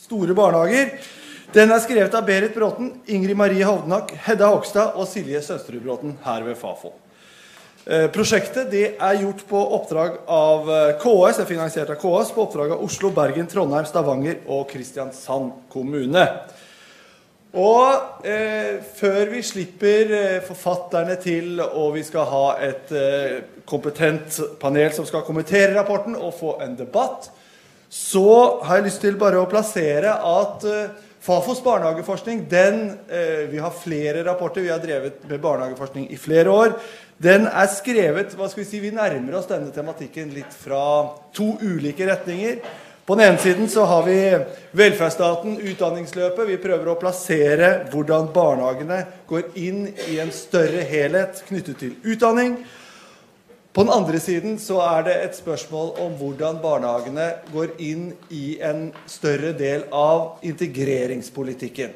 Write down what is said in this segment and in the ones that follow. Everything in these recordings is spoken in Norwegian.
store barnehager. Den er skrevet av Berit Bråten, Ingrid Marie Hovdenak, Hedda Hogstad og Silje Søsterud Bråten her ved Fafo. Eh, prosjektet er gjort på oppdrag av eh, KS, er finansiert av KS på oppdrag av Oslo, Bergen, Trondheim, Stavanger og Kristiansand kommune. Og eh, før vi slipper eh, forfatterne til, og vi skal ha et eh, kompetent panel som skal kommentere rapporten og få en debatt, så har jeg lyst til bare å plassere at eh, Fafos barnehageforskning den, eh, Vi har flere rapporter, vi har drevet med barnehageforskning i flere år. Den er skrevet hva skal Vi si, vi nærmer oss denne tematikken litt fra to ulike retninger. På den ene siden så har vi velferdsstaten, utdanningsløpet. Vi prøver å plassere hvordan barnehagene går inn i en større helhet knyttet til utdanning. På den andre siden så er det et spørsmål om hvordan barnehagene går inn i en større del av integreringspolitikken.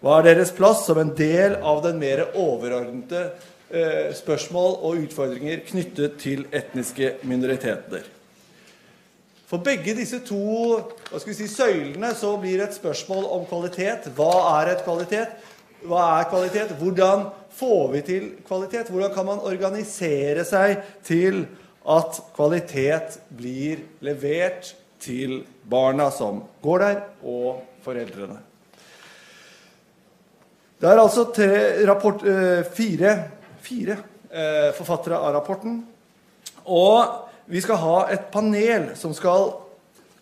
Hva er deres plass som en del av den mer overordnede eh, spørsmål og utfordringer knyttet til etniske minoriteter? For begge disse to si, søylene så blir det et spørsmål om kvalitet. Hva er et kvalitet? Hva er kvalitet? Hvordan får vi til kvalitet? Hvordan kan man organisere seg til at kvalitet blir levert til barna som går der, og foreldrene? Det er altså tre, rapport, eh, fire, fire eh, forfattere av rapporten. Og vi skal ha et panel som skal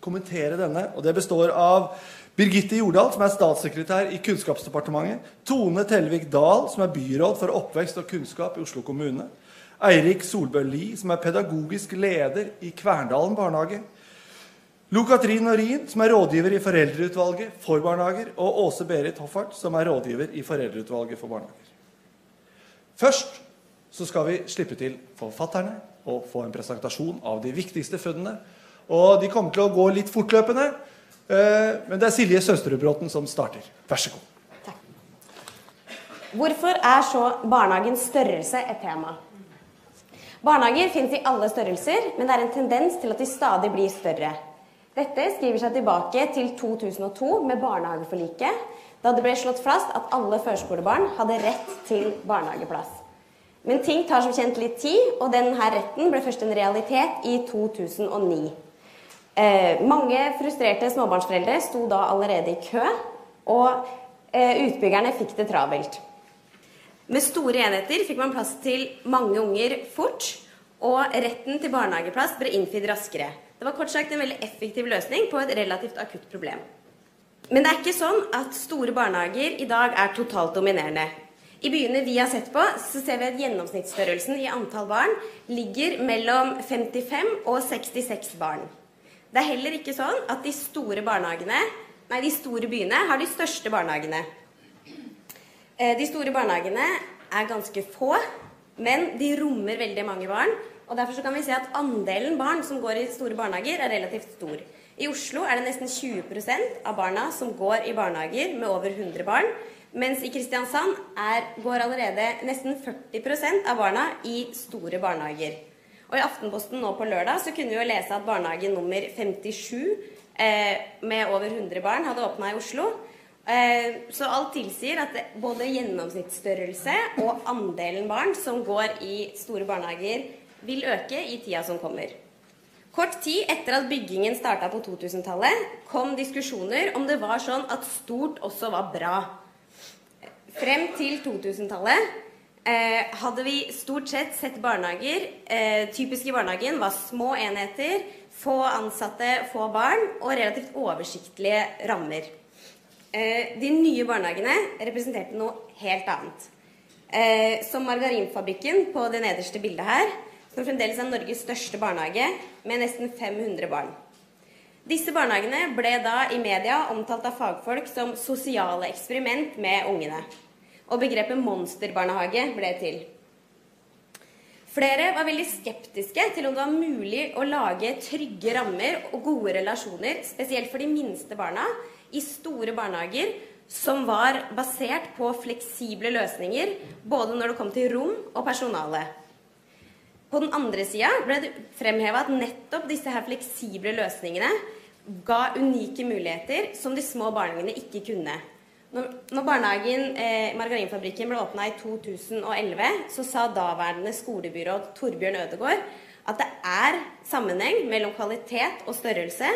kommentere denne. og Det består av Birgitte Jordal, som er statssekretær i Kunnskapsdepartementet. Tone Tellevik Dahl, som er byråd for oppvekst og kunnskap i Oslo kommune. Eirik Solbø Lie, som er pedagogisk leder i Kverndalen barnehage. Lo-Katrin Norin, som er rådgiver i Foreldreutvalget for barnehager. Og Åse Berit Hoffart, som er rådgiver i Foreldreutvalget for barnehager. Først så skal vi slippe til forfatterne og få en presentasjon av de viktigste funnene. Og de kommer til å gå litt fortløpende. Eh, men det er Silje Søsterudbråten som starter. Vær så god. Takk. Hvorfor er så barnehagens størrelse et tema? Barnehager finnes i alle størrelser, men det er en tendens til at de stadig blir større. Dette skriver seg tilbake til 2002 med barnehageforliket, da det ble slått fast at alle førskolebarn hadde rett til barnehageplass. Men ting tar som kjent litt tid, og denne retten ble først en realitet i 2009. Eh, mange frustrerte småbarnsforeldre sto da allerede i kø, og eh, utbyggerne fikk det travelt. Med store enheter fikk man plass til mange unger fort, og retten til barnehageplass ble innfridd raskere. Det var kort sagt en veldig effektiv løsning på et relativt akutt problem. Men det er ikke sånn at store barnehager i dag er totalt dominerende. I byene vi har sett på, så ser vi at gjennomsnittsstørrelsen i antall barn ligger mellom 55 og 66 barn. Det er heller ikke sånn at de store nei, de store byene har de største barnehagene. Eh, de store barnehagene er ganske få, men de rommer veldig mange barn. og Derfor kan vi se at andelen barn som går i store barnehager, er relativt stor. I Oslo er det nesten 20% av barna som går i barnehager med over 100 barn. Mens i Kristiansand er, går allerede nesten 40% av barna i store barnehager. Og i Aftenposten nå på lørdag så kunne vi jo lese at barnehage nummer 57 eh, med over 100 barn hadde åpna i Oslo. Eh, så alt tilsier at det, både gjennomsnittsstørrelse og andelen barn som går i store barnehager, vil øke i tida som kommer. Kort tid etter at byggingen starta på 2000-tallet, kom diskusjoner om det var sånn at stort også var bra. Frem til 2000-tallet eh, hadde vi stort sett sett barnehager eh, Typisk i barnehagen var små enheter, få ansatte, få barn og relativt oversiktlige rammer. Eh, de nye barnehagene representerte noe helt annet. Eh, som Margarinfabrikken på det nederste bildet her, som fremdeles er Norges største barnehage med nesten 500 barn. Disse barnehagene ble da i media omtalt av fagfolk som sosiale eksperiment med ungene. Og begrepet monsterbarnehage ble til. Flere var veldig skeptiske til om det var mulig å lage trygge rammer og gode relasjoner, spesielt for de minste barna, i store barnehager som var basert på fleksible løsninger, både når det kom til rom og personale. På den andre sida ble det fremheva at nettopp disse her fleksible løsningene ga unike muligheter som de små barnehagene ikke kunne. Når, barnehagen eh, Margarinfabrikken ble åpna i 2011, så sa daværende skolebyråd Torbjørn Ødegård at det er sammenheng mellom kvalitet og størrelse.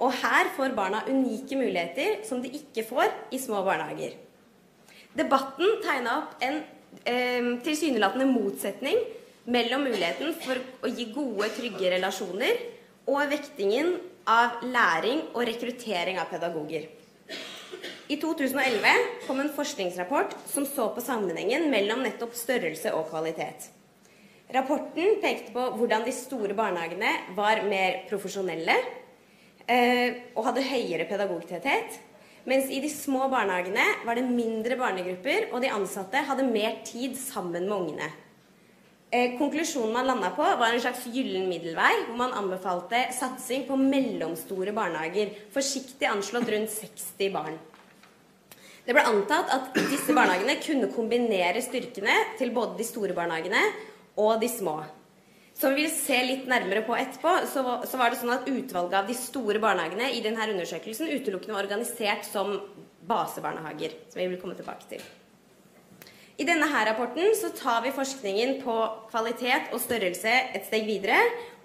Og her får barna unike muligheter som de ikke får i små barnehager. Debatten tegna opp en eh, tilsynelatende motsetning mellom muligheten for å gi gode, trygge relasjoner og vektingen av læring og rekruttering av pedagoger. I 2011 kom en forskningsrapport som så på sammenhengen mellom nettopp størrelse og kvalitet. Rapporten pekte på hvordan de store barnehagene var mer profesjonelle eh, og hadde høyere pedagogtetthet, mens i de små barnehagene var det mindre barnegrupper, og de ansatte hadde mer tid sammen med ungene. Eh, konklusjonen man landa på, var en slags gyllen middelvei, hvor man anbefalte satsing på mellomstore barnehager, forsiktig anslått rundt 60 barn. Det ble antatt at disse barnehagene kunne kombinere styrkene til både de store barnehagene og de små. Som vi vil se litt nærmere på etterpå, så, var det sånn at utvalget av de store barnehagene i denne undersøkelsen utelukkende var organisert som basebarnehager. Som vi vil komme tilbake til. I denne her rapporten så tar vi forskningen på kvalitet og størrelse et steg videre,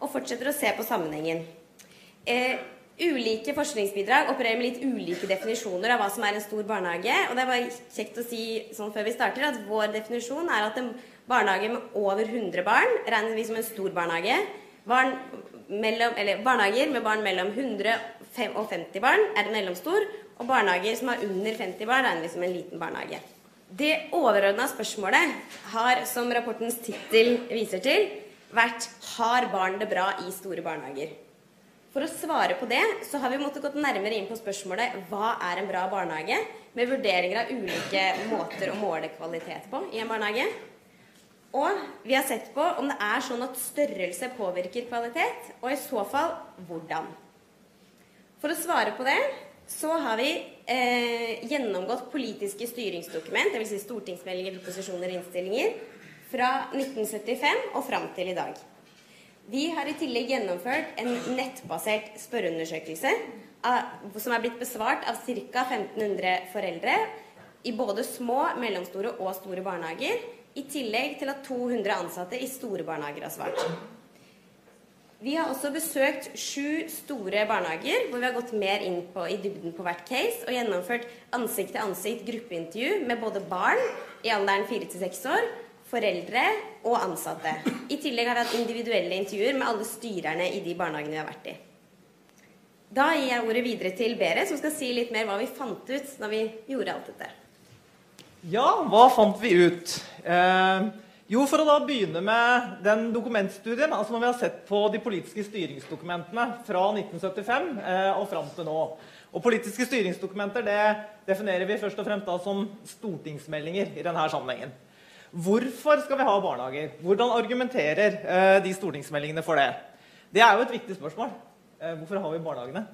og fortsetter å se på sammenhengen. Eh, Ulike forskningsbidrag opererer med litt ulike definisjoner av hva som er en stor barnehage. Og det er bare kjekt å si sånn før vi starter at vår definisjon er at en barnehage med over 100 barn regner vi som en stor barnehage. Barn mellom, barnehager med barn mellom 100 og 50 barn er en mellomstor. Og barnehager som har under 50 barn, regner vi som en liten barnehage. Det overordna spørsmålet har, som rapportens tittel viser til, vært har barn det bra i store barnehager. For å svare på det så har vi måttet gått nærmere inn på spørsmålet hva er en bra barnehage, med vurderinger av ulike måter å måle kvalitet på i en barnehage. Og vi har sett på om det er sånn at størrelse påvirker kvalitet, og i så fall hvordan. For å svare på det så har vi eh, gjennomgått politiske styringsdokument, dvs. Si stortingsmeldinger, proposisjoner og innstillinger, fra 1975 og fram til i dag. Vi har i tillegg gjennomført en nettbasert spørreundersøkelse som er blitt besvart av ca. 1500 foreldre i både små, mellomstore og store barnehager, i tillegg til at 200 ansatte i store barnehager har svart. Vi har også besøkt sju store barnehager, hvor vi har gått mer inn på, i dybden på hvert case og gjennomført ansikt-til-ansikt gruppeintervju med både barn i alderen 4 til 6 år foreldre og ansatte. I tillegg har vi hatt individuelle intervjuer med alle styrerne i de barnehagene vi har vært i. Da gir jeg ordet videre til Bere, som skal si litt mer hva vi fant ut når vi gjorde alt dette. Ja, hva fant vi ut? Eh, jo, for å da begynne med den dokumentstudien, altså når vi har sett på de politiske styringsdokumentene fra 1975 eh, og fram til nå. Og Politiske styringsdokumenter det definerer vi først og fremst da som stortingsmeldinger i denne sammenhengen. Hvorfor skal vi ha barnehager? Hvordan argumenterer eh, de stortingsmeldingene for det? Det er jo et viktig spørsmål. Eh, hvorfor har vi barnehagene?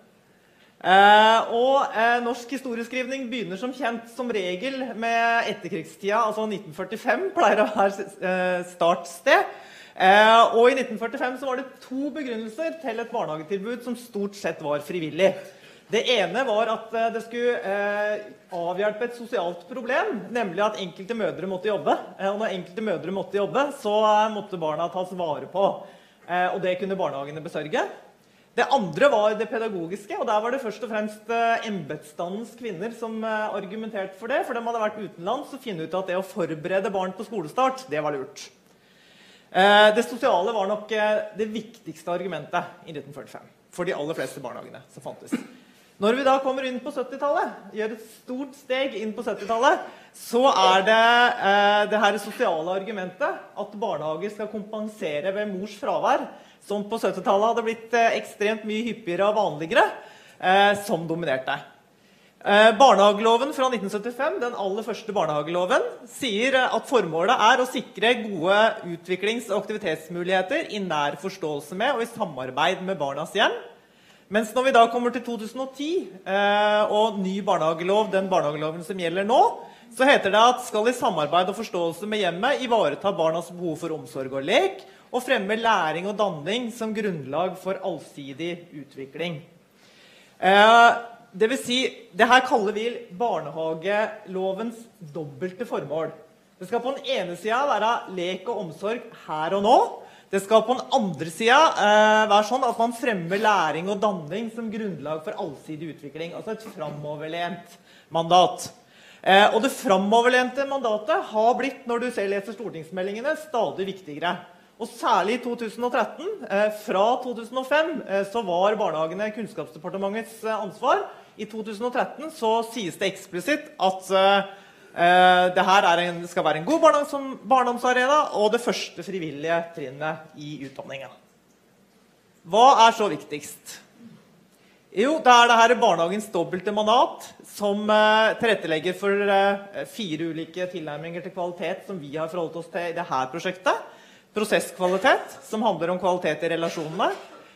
Eh, og eh, Norsk historieskrivning begynner som kjent som regel med etterkrigstida. altså 1945 pleier å være eh, startsted. Eh, og i 1945 så var det to begrunnelser til et barnehagetilbud som stort sett var frivillig. Det ene var at eh, det skulle eh, avhjelpe et sosialt problem, nemlig at enkelte mødre måtte jobbe. Eh, og når enkelte mødre måtte jobbe, så måtte barna tas vare på. Eh, og det kunne barnehagene besørge. Det andre var det pedagogiske, og der var det først og fremst eh, embetsstandens kvinner som eh, argumenterte for det. For de hadde vært utenlands og funnet ut at det å forberede barn på skolestart, det var lurt. det sosiale var nok det viktigste argumentet i 1945 for de aller fleste barnehagene som fantes. Når vi da kommer inn på 70-tallet, gjør et stort steg inn på 70-tallet, så er det eh, det her sosiale argumentet at barnehager skal kompensere ved mors fravær, som på 70-tallet hadde blitt eh, ekstremt mye hyppigere og vanligere, eh, som dominerte. Eh, barnehageloven fra 1975, den aller første barnehageloven, sier at formålet er å sikre gode utviklings- og aktivitetsmuligheter i nær forståelse med og i samarbeid med barnas hjem mens når vi da kommer til 2010 eh, og ny barnehagelov, den barnehageloven som gjelder nå, så heter det at skal i samarbeid og forståelse med hjemmet ivareta barnas behov for omsorg og lek og fremme læring og danning som grunnlag for allsidig utvikling. Eh, det vil si, det her kaller vi barnehagelovens dobbelte formål. Det skal på den ene sida være lek og omsorg her og nå. Det skal på den andre sida eh, være sånn at man fremmer læring og danning som grunnlag for allsidig utvikling. Altså et framoverlent mandat. Eh, og det framoverlente mandatet har blitt når du ser leser stortingsmeldingene, stadig viktigere. Og særlig i 2013. Eh, fra 2005 eh, så var barnehagene Kunnskapsdepartementets eh, ansvar. I 2013 så sies det eksplisitt at Eh, det her en, skal være en god barndomsarena og det første frivillige trinnet i utdanningen. Hva er så viktigst? Jo, det er det her barnehagens dobbelte mandat som uh, tilrettelegger for uh, fire ulike tilnærminger til kvalitet som vi har forholdt oss til i dette prosjektet. Prosesskvalitet, som handler om kvalitet i relasjonene.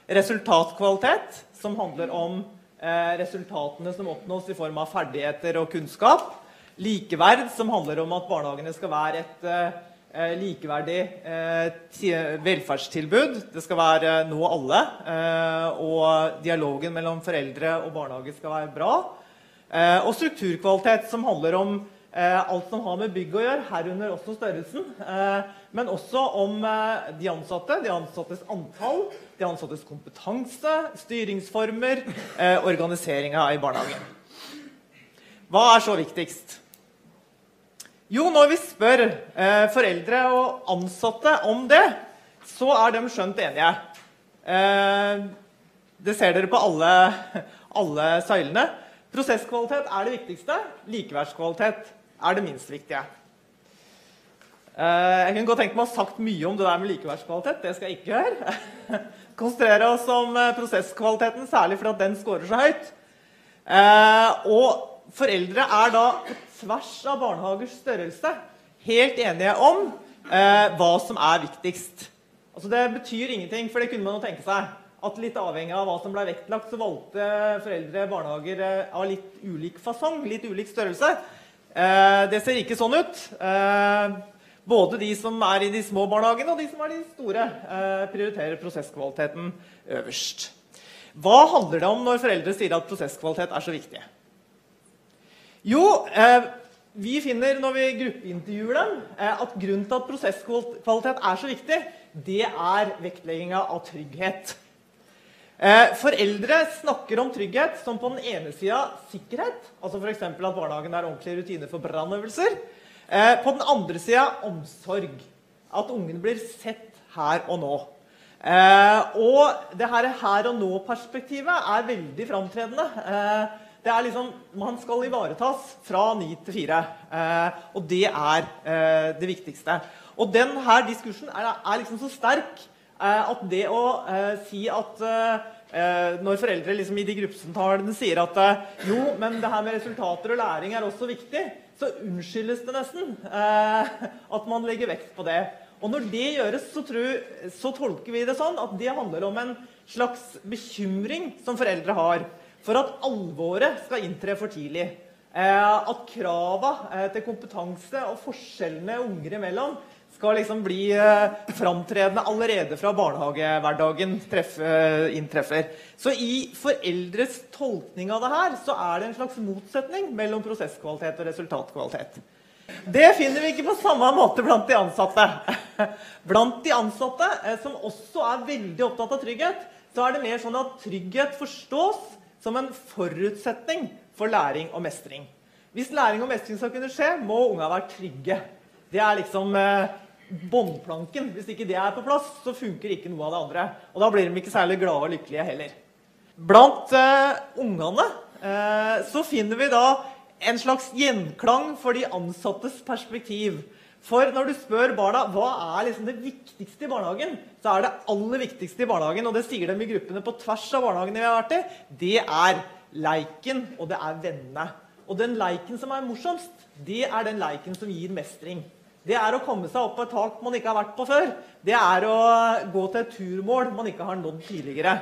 Resultatkvalitet, som handler om eh, resultatene som oppnås i form av ferdigheter og kunnskap likeverd, som handler om at barnehagene skal være et eh, likeverdig eh, velferdstilbud. Det skal være nå alle. Eh, og dialogen mellom foreldre og barnehage skal være bra. Eh, og strukturkvalitet, som handler om alt som har med bygg å gjøre, herunder også størrelsen. Eh, men også om de ansatte, de ansattes antall, de ansattes kompetanse, styringsformer, organiseringa i barnehagen. Hva er så viktigst? Jo, når vi spør eh, foreldre og ansatte om det, så er de skjønt enige. Eh, det ser dere på alle, alle søylene. Prosesskvalitet er det viktigste. Likeverdskvalitet er det minst viktige. Eh, jeg kunne godt tenkt meg å ha sagt mye om det der med likeverdskvalitet. Det skal jeg ikke gjøre. Konsentrere oss om eh, prosesskvaliteten, særlig fordi den scorer så høyt. Eh, og foreldre er da på tvers av barnehagers størrelse helt enige om hva som er viktigst. Altså Det betyr ingenting, for det kunne man jo tenke seg. At litt avhengig av hva som ble vektlagt, så valgte foreldre barnehager eh, av litt ulik fasong, litt ulik størrelse. Eh, det ser ikke sånn ut. Eh, både de som er i de små barnehagene, og de som er de store, eh, prioriterer prosesskvaliteten øverst. Hva handler det om når foreldre sier at prosesskvalitet er så viktig? Jo, vi finner når vi gruppeintervjuer dem, at grunnen til at prosesskvalitet er så viktig, det er vektlegginga av trygghet. Eh, foreldre snakker om trygghet som på den ene sida sikkerhet, altså f.eks. at barnehagen er ordentlige rutiner for brannøvelser. Eh, på den andre sida omsorg. At ungen blir sett her og nå. Eh, og det her, her og nå-perspektivet er veldig framtredende. Det er liksom, Man skal ivaretas fra ni til fire. Og det er det viktigste. Og denne diskursen er, er liksom så sterk at det å eh, si at eh, når foreldre liksom i de gruppesamtalene sier at eh, jo, men det her med resultater og læring er også viktig, så unnskyldes det nesten at man legger vekt på det. Og når det gjøres, så, tror, så tolker vi det sånn at det handler om en slags bekymring som foreldre har for at alvoret skal inntre for tidlig. Eh, at krava eh, til kompetanse og forskjellene unger imellom skal liksom bli eh, framtredende allerede fra barnehagehverdagen inntreffer. Så i foreldres tolkning av det her så er det en slags motsetning mellom prosesskvalitet og resultatkvalitet. Det finner vi ikke på samme måte blant de ansatte. Blant de ansatte, som også er veldig opptatt av trygghet, så er det mer sånn at trygghet forstås som en forutsetning for læring og mestring. Hvis læring og mestring skal kunne skje, må unga være trygge. Det er liksom eh, båndplanken. Hvis ikke det er på plass, så funker ikke noe av det andre. Og da blir de ikke særlig glade og lykkelige heller. Blant uh, ungene uh, så finner vi da en slags gjenklang for de ansattes perspektiv. For når du spør barna hva er liksom det viktigste i barnehagen, så er det aller viktigste i barnehagen, og det sier de i gruppene på tvers av barnehagene vi har vært i, det er leiken, og det er vennene. Og den leiken som er morsomst, det er den leiken som gir mestring. Det er å komme seg opp på et tak man ikke har vært på før. Det er å gå til et turmål man ikke har nådd tidligere.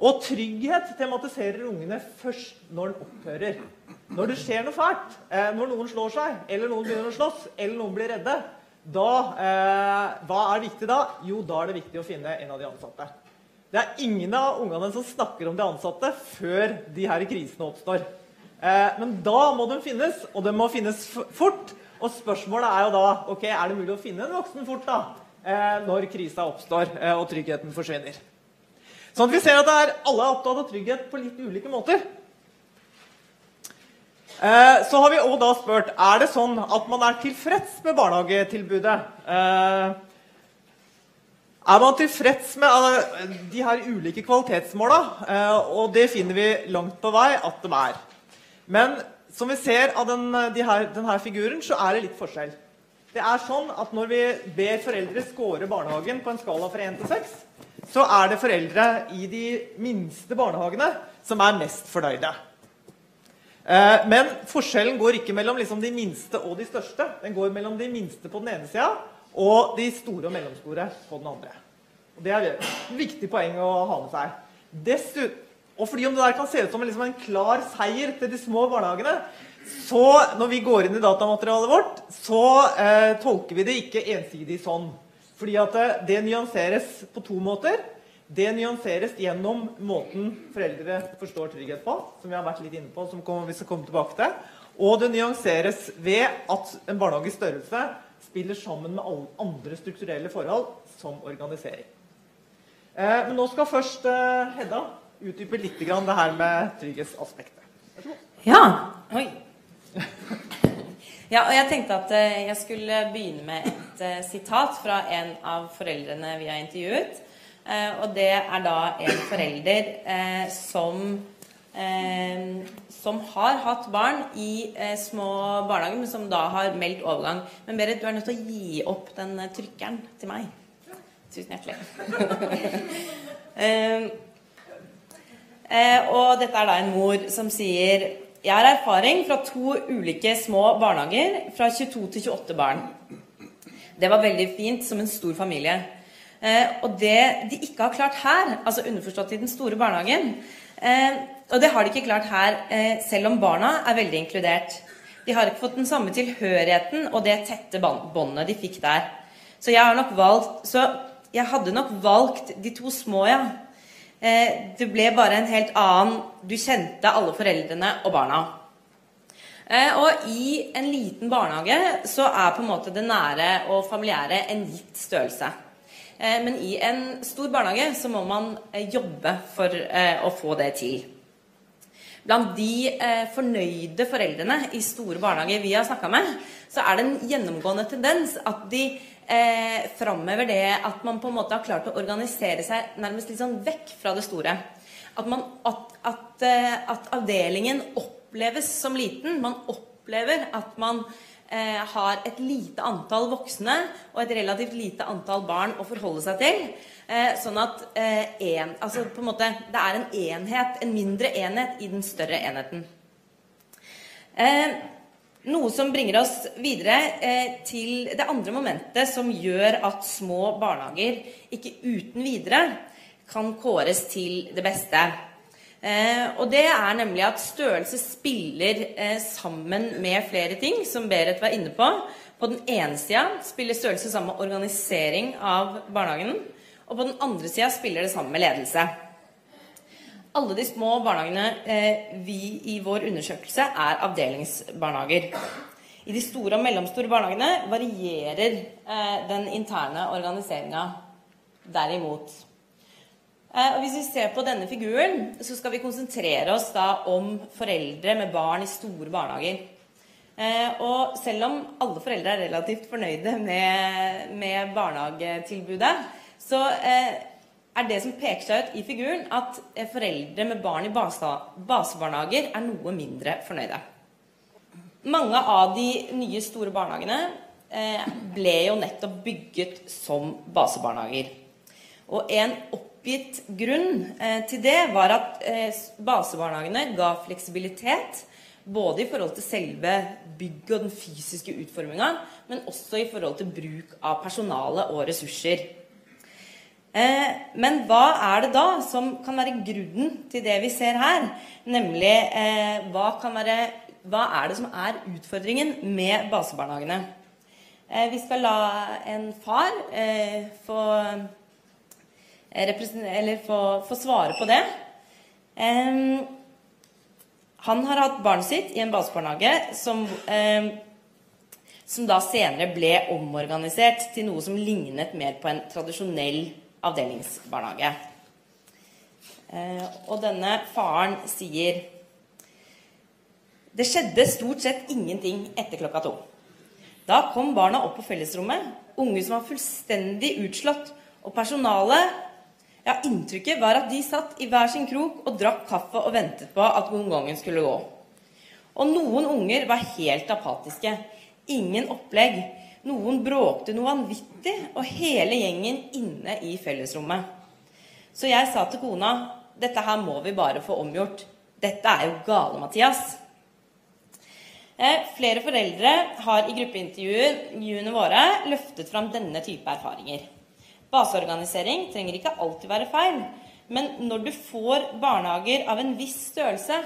Og trygghet tematiserer ungene først når den opphører. Når det skjer noe fælt, eh, når noen slår seg, eller noen begynner å slåss, eller noen blir redde, da, eh, hva er viktig da? Jo, da er det viktig å finne en av de ansatte. Det er ingen av ungene som snakker om de ansatte før de her krisene oppstår. Eh, men da må de finnes, og de må finnes fort. Og spørsmålet er jo da ok, er det mulig å finne en voksen fort da, eh, når krisa oppstår eh, og tryggheten forsvinner. Sånn at vi ser at er, alle er opptatt av trygghet på litt ulike måter. Eh, så har vi også da spurt er det sånn at man er tilfreds med barnehagetilbudet. Eh, er man tilfreds med de her ulike kvalitetsmåla? Og det finner vi langt på vei at de er. Men som vi ser av den, de her, denne figuren, så er det litt forskjell. Det er sånn at Når vi ber foreldre score barnehagen på en skala fra 1 til 6, så er det foreldre i de minste barnehagene som er mest fornøyde. Uh, men forskjellen går ikke mellom liksom, de minste og de største. Den går mellom de minste på den ene sida og de store og mellomstore på den andre. Og Det er et viktig poeng å ha med seg. Dessuten, og fordi om det der kan se ut som liksom en klar seier til de små barnehagene, så når vi går inn i datamaterialet vårt, så eh, tolker vi det ikke ensidig sånn. Fordi at det, eh, det nyanseres på to måter. Det nyanseres gjennom måten foreldre forstår trygghet på, som vi har vært litt inne på, som vi skal komme tilbake til. Og det nyanseres ved at en barnehages størrelse spiller sammen med alle andre strukturelle forhold, som organisering. Eh, men nå skal først eh, Hedda utdype litt grann det her med trygghetsaspektet. Ja. Oi. Ja, og jeg tenkte at eh, jeg skulle begynne med et eh, sitat fra en av foreldrene vi har intervjuet. Eh, og det er da en forelder eh, som som har hatt barn i små barnehager, men som da har meldt overgang. Men Berit, du er nødt til å gi opp den trykkeren til meg. Tusen hjertelig. eh, og dette er da en mor som sier Jeg har erfaring fra to ulike små barnehager fra 22 til 28 barn. Det var veldig fint som en stor familie. Eh, og det de ikke har klart her, altså underforstått i den store barnehagen, Eh, og det har de ikke klart her, selv om barna er veldig inkludert. De har ikke fått den samme tilhørigheten og det tette båndet de fikk der. Så jeg nok valgt Så jeg hadde nok valgt de to små, ja. Eh, det ble bare en helt annen Du kjente alle foreldrene og barna. Og i en liten barnehage så er på en måte det nære og familiære en gitt størrelse. Eh, men i en stor barnehage så må man eh, jobbe for eh, å få det til. Blant de fornøyde foreldrene i store barnehager vi har snakka med, så er det en gjennomgående tendens at de eh, framhever det at man på en måte har klart å organisere seg nærmest litt sånn vekk fra det store. At, man, at, at, at avdelingen oppleves som liten. Man opplever at man eh, har et lite antall voksne og et relativt lite antall barn å forholde seg til. Eh, sånn at eh, en, altså på en måte, det er en enhet, en mindre enhet, i den større enheten. Eh, noe som bringer oss videre eh, til det andre momentet som gjør at små barnehager ikke uten videre kan kåres til det beste. Eh, og det er nemlig at størrelse spiller eh, sammen med flere ting, som Berit var inne på. På den ene sida spiller størrelse sammen med organisering av barnehagen. Og på den andre sida spiller det sammen med ledelse. Alle de små barnehagene eh, vi i vår undersøkelse er avdelingsbarnehager. I de store og mellomstore barnehagene varierer eh, den interne organiseringa derimot. Eh, og hvis vi ser på denne figuren, så skal vi konsentrere oss da om foreldre med barn i store barnehager. Eh, og selv om alle foreldre er relativt fornøyde med, med barnehagetilbudet, så eh, er det som peker seg ut i figuren, at foreldre med barn i base, basebarnehager er noe mindre fornøyde. Mange av de nye store barnehagene ble jo nettopp bygget som basebarnehager. Og en oppgitt grunn eh, til det var at eh, basebarnehagene ga fleksibilitet både i forhold til selve bygget og den fysiske utforminga, men også i forhold til bruk av personale og ressurser. Eh, men hva er det da som kan være grunnen til det vi ser her? Nemlig eh, hva, være, hva, er det som er utfordringen med basebarnehagene? Eh, vi skal la en far eh, få eh, få, få svare på det. Em, han har hatt barnet sitt i en basebarnehage som, som da senere ble omorganisert til noe som lignet mer på en tradisjonell avdelingsbarnehage. Eh, og denne faren sier det skjedde stort sett ingenting etter klokka to. Da kom barna opp på fellesrommet, unge som var fullstendig utslått, og personalet ja, Inntrykket var at de satt i hver sin krok og drakk kaffe og ventet på at gongongen skulle gå. Og noen unger var helt apatiske. Ingen opplegg. Noen bråkte noe vanvittig, og hele gjengen inne i fellesrommet. Så jeg sa til kona dette her må vi bare få omgjort. Dette er jo gale, Mathias. Eh, flere foreldre har i gruppeintervjuene våre løftet fram denne type erfaringer. Baseorganisering trenger ikke alltid være feil, men når du får barnehager av en viss størrelse,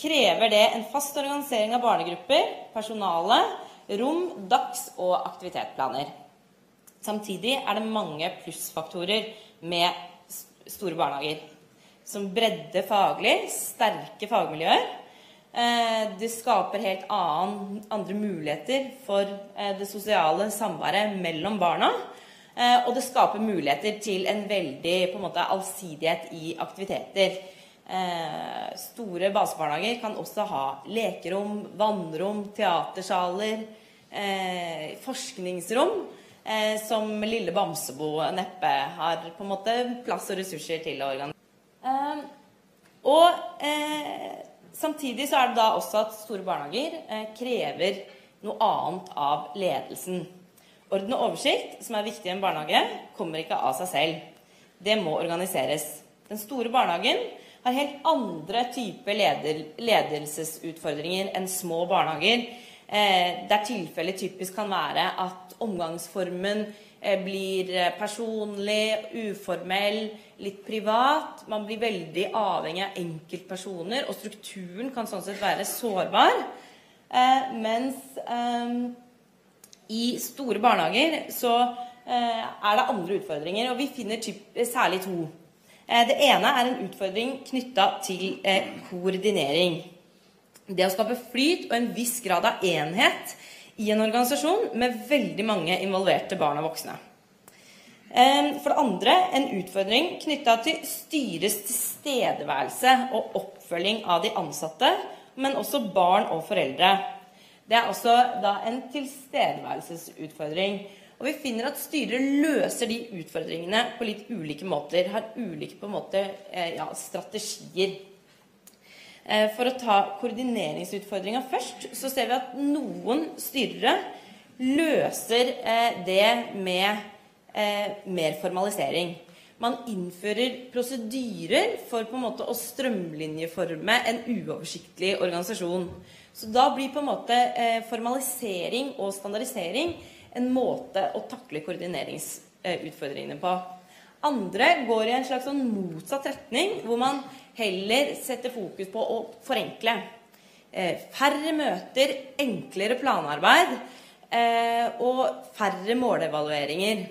krever det en fast organisering av barnegrupper, personale, rom, dags- og aktivitetsplaner. Samtidig er det mange plussfaktorer med store barnehager. Som bredde faglig, sterke fagmiljøer. Eh, Det skaper helt annen, andre muligheter for eh, det sosiale samværet mellom barna. Eh, Og det skaper muligheter til en veldig en måte, allsidighet i aktiviteter. Store basebarnehager kan også ha lekerom, vannrom, teatersaler, eh, forskningsrom. Eh, som lille Bamsebo neppe har på en måte plass og ressurser til å organisere. Eh, og eh, samtidig så er det da også at store barnehager eh, krever noe annet av ledelsen. Orden og oversikt, som er viktig i en barnehage, kommer ikke av seg selv. Det må organiseres. Den store barnehagen har helt andre typer leder, ledelsesutfordringer enn små barnehager, eh, der tilfellet typisk kan være at omgangsformen eh, blir eh, personlig, uformell, litt privat. Man blir veldig avhengig av enkeltpersoner, og strukturen kan sånn sett være sårbar. Eh, mens eh, i store barnehager så eh, er det andre utfordringer, og vi finner typ, særlig to. Det ene er en utfordring knytta til koordinering. Det å skape flyt og en viss grad av enhet i en organisasjon med veldig mange involverte barn og voksne. For det andre en utfordring knytta til styrets tilstedeværelse og oppfølging av de ansatte, men også barn og foreldre. Det er også da en tilstedeværelsesutfordring. Og vi finner at styret løser de utfordringene på litt ulike måter. Har ulike måte, eh, ja, strategier. Eh, For å ta koordineringsutfordringa først, så ser vi at noen styrere løser eh, det med eh, mer formalisering. Man innfører prosedyrer for på en måte å strømlinjeforme en uoversiktlig organisasjon. Så da blir på en måte formalisering og standardisering en måte å takle koordineringsutfordringene på. Andre går i en slags sånn motsatt retning, hvor man heller sette fokus på å forenkle. Eh, færre møter, enklere planarbeid eh, og færre målevalueringer.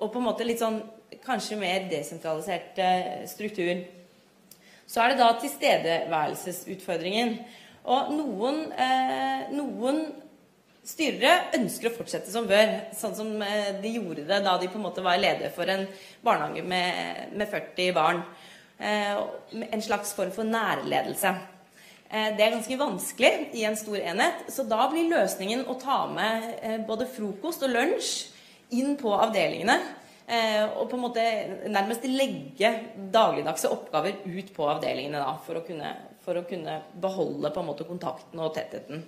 Og på en måte litt sånn kanskje mer desentralisert eh, struktur. Så er det da tilstedeværelsesutfordringen. Og noen, noen styrere ønsker å fortsette som før, sånn som de gjorde det da de på en måte var leder for en barnehage med, med 40 barn. Eh, en slags form for nærledelse. Eh, det er ganske vanskelig i en stor enhet, så da blir løsningen å ta med eh, både frokost og lunsj inn på avdelingene. Og på en måte nærmest legge dagligdagse oppgaver ut på avdelingene da, for, å kunne, for å kunne beholde på en måte kontakten og tettheten.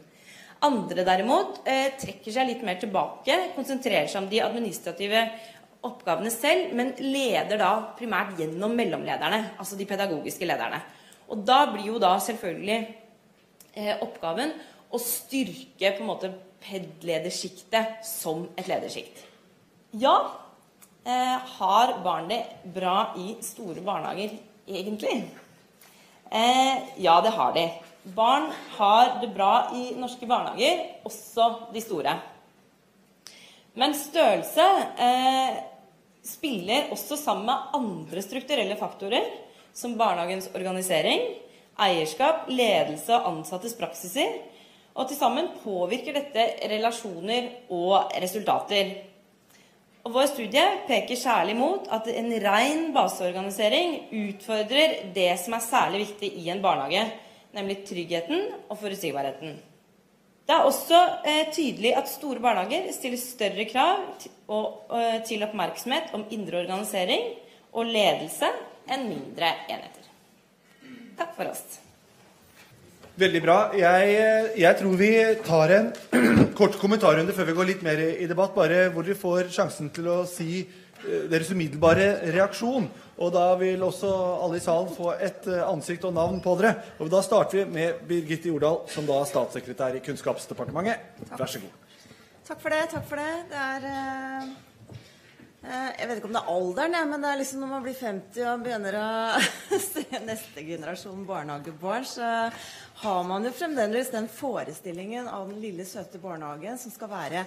Andre derimot trekker seg litt mer tilbake, konsentrerer seg om de administrative oppgavene selv, men leder da primært gjennom mellomlederne, altså de pedagogiske lederne. Og da blir jo da selvfølgelig eh, oppgaven å styrke på en måte PED-ledersjiktet som et ledersjikt. Ja, eh, har barn det bra i store barnehager egentlig? Eh, ja, det har de. Barn har det bra i norske barnehager, også de store. Men størrelse spiller også sammen med andre strukturelle faktorer, som barnehagens organisering, eierskap, ledelse og ansattes praksiser. Og til sammen påvirker dette relasjoner og resultater. Og Vår studie peker særlig mot at en ren baseorganisering utfordrer det som er særlig viktig i en barnehage, nemlig tryggheten og forutsigbarheten. Det er også eh, tydelig at store barnehager stiller større krav til, og, eh, til oppmerksomhet om indre organisering og ledelse enn mindre enheter. Takk for oss. Veldig bra. Jeg, jeg, tror vi tar en kort kommentarrunde før vi går litt mer i debatt, bare hvor dere får sjansen til å si eh, deres umiddelbare reaksjon. Og da vil også alle i salen få et eh, ansikt og navn på dere. Og da starter vi med Birgitte Jordal, som da er statssekretær i Kunnskapsdepartementet. Vær så god. Takk for det. Takk for det. Det er uh, uh, Jeg vet ikke om det er alderen, men det er liksom når man blir 50 og begynner å se neste generasjon barnehagebarn, så har man jo fremdeles den forestillingen av den lille, søte barnehagen som skal være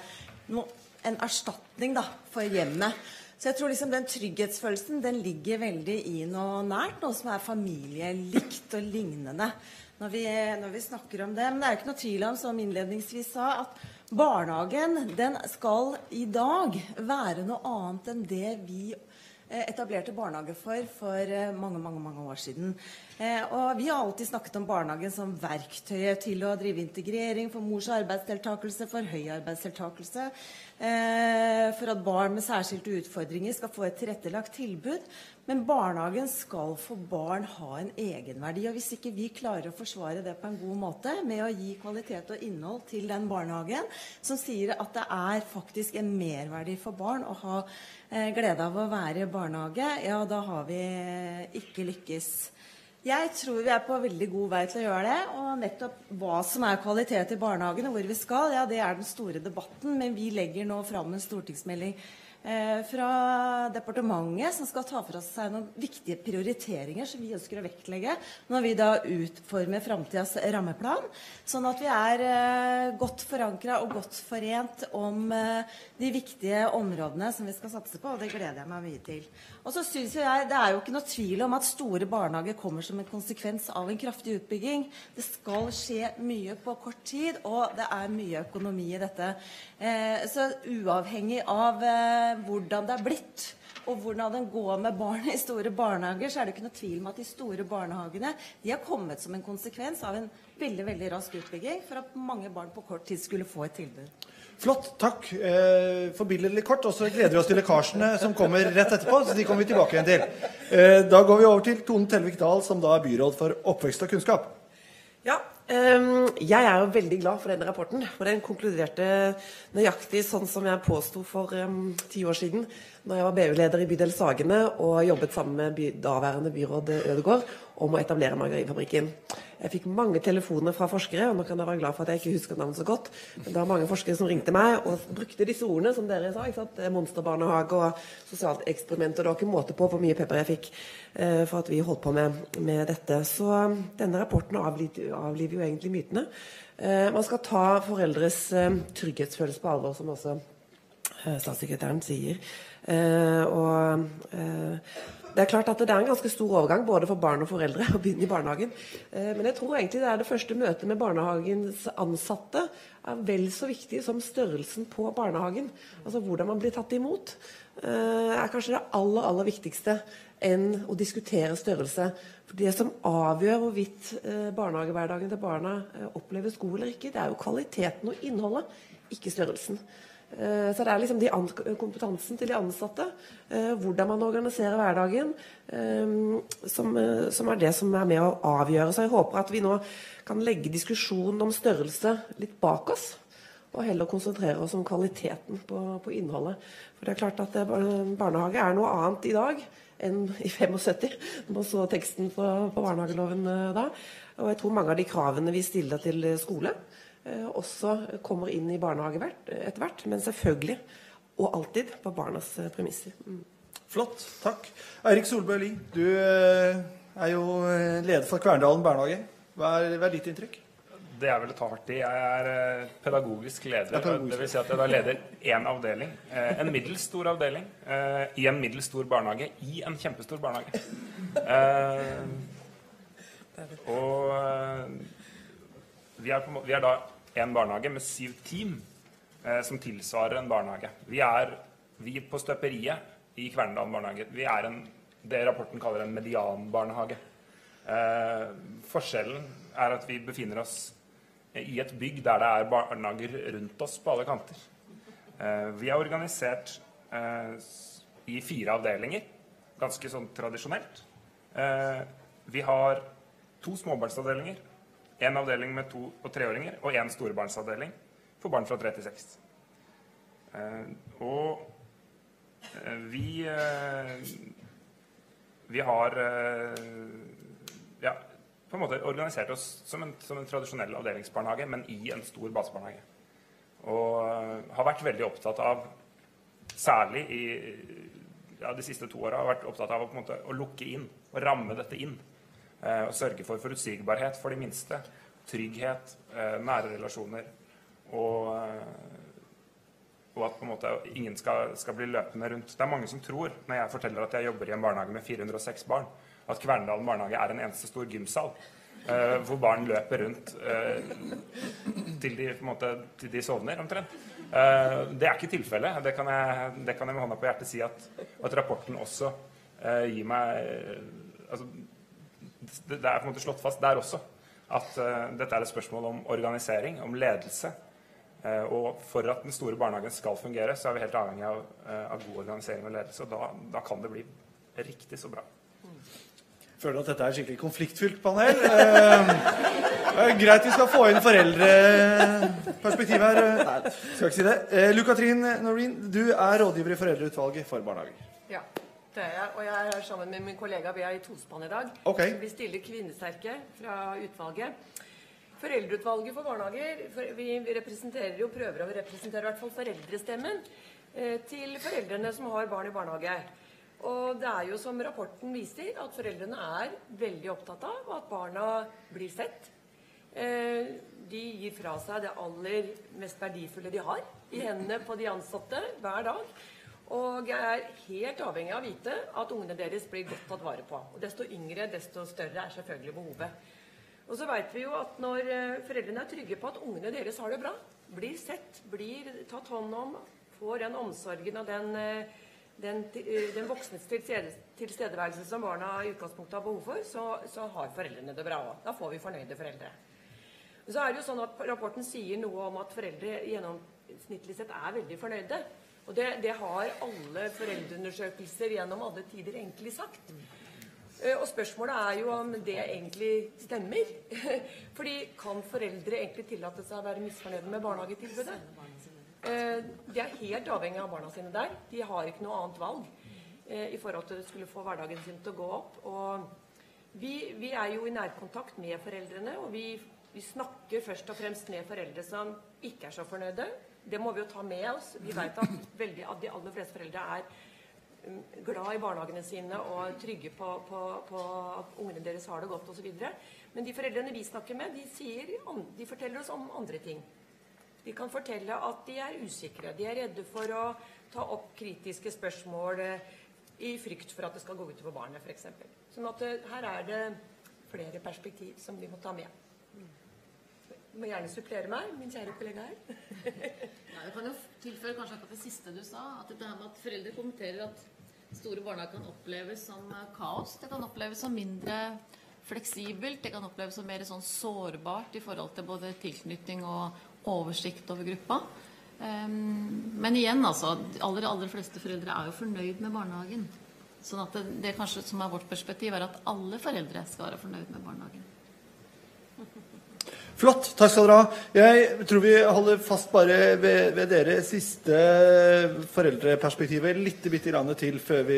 no, en erstatning da, for hjemmet. Så jeg tror liksom den trygghetsfølelsen den ligger veldig i noe nært, noe som er familielikt og lignende. Når vi, når vi, snakker om det. Men det er jo ikke noe tvil om, som innledningsvis sa, at barnehagen den skal i dag være noe annet enn det vi eh, etablerte barnehage for for eh, mange mange, mange år siden. Eh, og Vi har alltid snakket om barnehagen som verktøyet til å drive integrering for mors arbeidsdeltakelse, for høy arbeidsdeltakelse. Eh, for at barn med særskilte utfordringer skal få et tilrettelagt tilbud. Men barnehagen skal for barn ha en egenverdi. Og hvis ikke vi klarer å forsvare det på en god måte med å gi kvalitet og innhold til den barnehagen, som sier at det er faktisk en merverdi for barn å ha eh, glede av å være i barnehage, ja, da har vi ikke lykkes. Jeg tror vi er på veldig god vei til å gjøre det. Og nettopp hva som er kvalitet i barnehagen, og hvor vi skal, ja, det er den store debatten. Men vi legger nå fram en stortingsmelding fra departementet, som skal ta for seg noen viktige prioriteringer som vi ønsker å vektlegge når vi da utformer framtidas rammeplan. Sånn at vi er eh, godt forankra og godt forent om eh, de viktige områdene som vi skal satse på, og det gleder jeg meg mye til. Og så synes jeg Det er jo ikke noe tvil om at store barnehager kommer som en konsekvens av en kraftig utbygging. Det skal skje mye på kort tid, og det er mye økonomi i dette. så uavhengig av hvordan det er blitt, og hvordan den går med barn i store barnehager, så er det ikke noe tvil om at de store barnehagene de har kommet som en konsekvens av en veldig veldig rask utbygging for at mange barn på kort tid skulle få et tilbud. Flott. Takk. Eh, Forbilledlig kort. Og så gleder vi oss til lekkasjene som kommer rett etterpå. så de kommer vi tilbake igjen til. Eh, da går vi over til Tone Tellevik Dahl, som da er byråd for oppvekst og kunnskap. Ja, jeg er jo veldig glad for denne rapporten. For den konkluderte nøyaktig sånn som jeg påsto for um, ti år siden når jeg var BU-leder i bydel Sagene og jobbet sammen med by, daværende byråd Ødegård om å etablere margarinfabrikken. Jeg fikk mange telefoner fra forskere, og nå kan jeg være glad for at jeg ikke husker navnet så godt. Men det var mange forskere som ringte meg og brukte disse ordene, som dere sa. ikke sant? Monsterbarnehage og sosialt eksperiment. Og det var ikke måte på hvor mye pepper jeg fikk eh, for at vi holdt på med, med dette. Så um, denne rapporten avliver, avliver jo egentlig mytene. Eh, man skal ta foreldres eh, trygghetsfølelse på alvor, som også eh, statssekretæren sier. Eh, og eh, det er klart at det er en ganske stor overgang både for barn og foreldre å begynne i barnehagen. Eh, men jeg tror egentlig det er det første møtet med barnehagens ansatte er vel så viktig som størrelsen på barnehagen. Altså hvordan man blir tatt imot. Eh, er kanskje det aller, aller viktigste enn å diskutere størrelse. For Det som avgjør hvorvidt eh, barnehagehverdagen til barna oppleves god eller ikke, det er jo kvaliteten og innholdet, ikke størrelsen. Eh, så det er liksom de kompetansen til de ansatte, eh, hvordan man organiserer hverdagen, eh, som, som, er det som er med å avgjøre. Så jeg håper at vi nå kan legge diskusjonen om størrelse litt bak oss. Og heller konsentrere oss om kvaliteten på, på innholdet. For det er klart at barnehage er noe annet i dag enn i 75, når man så teksten på, på barnehageloven da. Og jeg tror mange av de kravene vi stiller til skole, også kommer inn i barnehage etter hvert. Men selvfølgelig, og alltid, på barnas eh, premisser. Mm. Flott. Takk. Eirik Solberg Lie, du eh, er jo leder for Kverndalen barnehage. Hva er, hva er ditt inntrykk? Det er vel å ta hardt i. Jeg er eh, pedagogisk leder. Pedagogisk. Det vil si at jeg da leder én avdeling. eh, En middels stor avdeling eh, i en middels stor barnehage i en kjempestor barnehage. Eh, Og eh, vi er, på, vi er da en barnehage med syv team eh, som tilsvarer en barnehage. Vi er vi på Støperiet i Kverndalen barnehage. Vi er en, det rapporten kaller en medianbarnehage. Eh, forskjellen er at vi befinner oss i et bygg der det er barnehager rundt oss på alle kanter. Eh, vi er organisert eh, i fire avdelinger, ganske sånn tradisjonelt. Eh, vi har to småbarnsavdelinger, en avdeling med to- og treåringer og en storebarnsavdeling for barn fra tre til seks. Eh, og eh, vi eh, Vi har ja, på en måte organisert oss som en, som en tradisjonell avdelingsbarnehage, men i en stor basebarnehage. Og har vært veldig opptatt av, særlig i ja, de siste to åra, å, å lukke inn og ramme dette inn. Eh, og sørge for forutsigbarhet for de minste. Trygghet, eh, nære relasjoner. Og, eh, og at måte ingen skal, skal bli løpende rundt. Det er mange som tror, når jeg forteller at jeg jobber i en barnehage med 406 barn, at Kverndalen barnehage er en eneste stor gymsal. Uh, hvor barn løper rundt uh, til, de, måte, til de sovner, omtrent. Uh, det er ikke tilfellet. Det kan jeg, det kan jeg med hånda på hjertet si at, at rapporten også gir meg altså, det, det er på en måte slått fast der også at uh, dette er et spørsmål om organisering, om ledelse. Uh, og for at den store barnehagen skal fungere, så er vi helt avhengig av, uh, av god organisering og ledelse. Og da, da kan det bli riktig så bra. Føler at dette er et skikkelig konfliktfylt panel. Det greit vi skal få inn foreldreperspektiv her. Nei, skal ikke si det. Lu-Katrin Noreen, du er rådgiver i Foreldreutvalget for barnehager. Ja, det er jeg. Og jeg er her sammen med min kollega. Vi er i tospann i dag. Okay. Vi stiller kvinnesterke fra utvalget. Foreldreutvalget for barnehager for vi, representerer jo, prøver å representere i hvert fall foreldrestemmen eh, til foreldrene som har barn i barnehage. Og det er jo som rapporten viser, at foreldrene er veldig opptatt av at barna blir sett. Eh, de gir fra seg det aller mest verdifulle de har, i hendene på de ansatte hver dag. Og jeg er helt avhengig av å vite at ungene deres blir godt tatt vare på. Og desto yngre, desto større er selvfølgelig behovet. Og så vet vi jo at når eh, foreldrene er trygge på at ungene deres har det bra, blir sett, blir tatt hånd om, får den omsorgen og den, eh, den, eh, den voksnes tilstedeværelse som barna i utgangspunktet har behov for, så, så har foreldrene det bra òg. Da får vi fornøyde foreldre. Så er det jo sånn at Rapporten sier noe om at foreldre gjennomsnittlig sett er veldig fornøyde. Og det, det har alle foreldreundersøkelser gjennom alle tider egentlig sagt. Eh, Og spørsmålet er jo om det egentlig stemmer. Fordi kan foreldre egentlig tillate seg å være misfornøyde med barnehagetilbudet? Eh, De er helt avhengig av barna sine der. De har ikke noe annet valg eh, i forhold til å skulle få hverdagen sin til å gå opp. Og vi, vi er jo i nærkontakt med foreldrene, og vi, vi snakker først og fremst med foreldre som ikke er så fornøyde. Det må vi jo ta med oss. Vi vet at, veldig, de aller fleste foreldre er mm, glad i barnehagene sine og trygge på, på, på at ungene deres har det godt osv. Men de foreldrene vi snakker med, de, sier, de forteller oss om andre ting. De kan fortelle at de er usikre. De er redde for å ta opp kritiske spørsmål eh, i frykt for at det skal gå utover barnet, f.eks. Sånn at eh, her er det flere perspektiv som vi må ta med. Du må gjerne supplere meg, min kjære kollega her. Ja, jeg kan jo tilføre kanskje akkurat det siste du sa. At dette med at foreldre kommenterer at store barnehager kan oppleves som eh, kaos. Det kan oppleves som mindre fleksibelt. Det kan oppleves som mer sånn sårbart i forhold til både tilknytning og oversikt over gruppa. Ehm, men igjen, altså. De aller, aller fleste foreldre er jo fornøyd med barnehagen. Sånn at det, det kanskje som er vårt perspektiv, er at alle foreldre skal være fornøyd med barnehagen. Flott. Takk skal dere ha. Jeg tror vi holder fast bare ved, ved dere siste foreldreperspektivet litt bitte grann til før vi,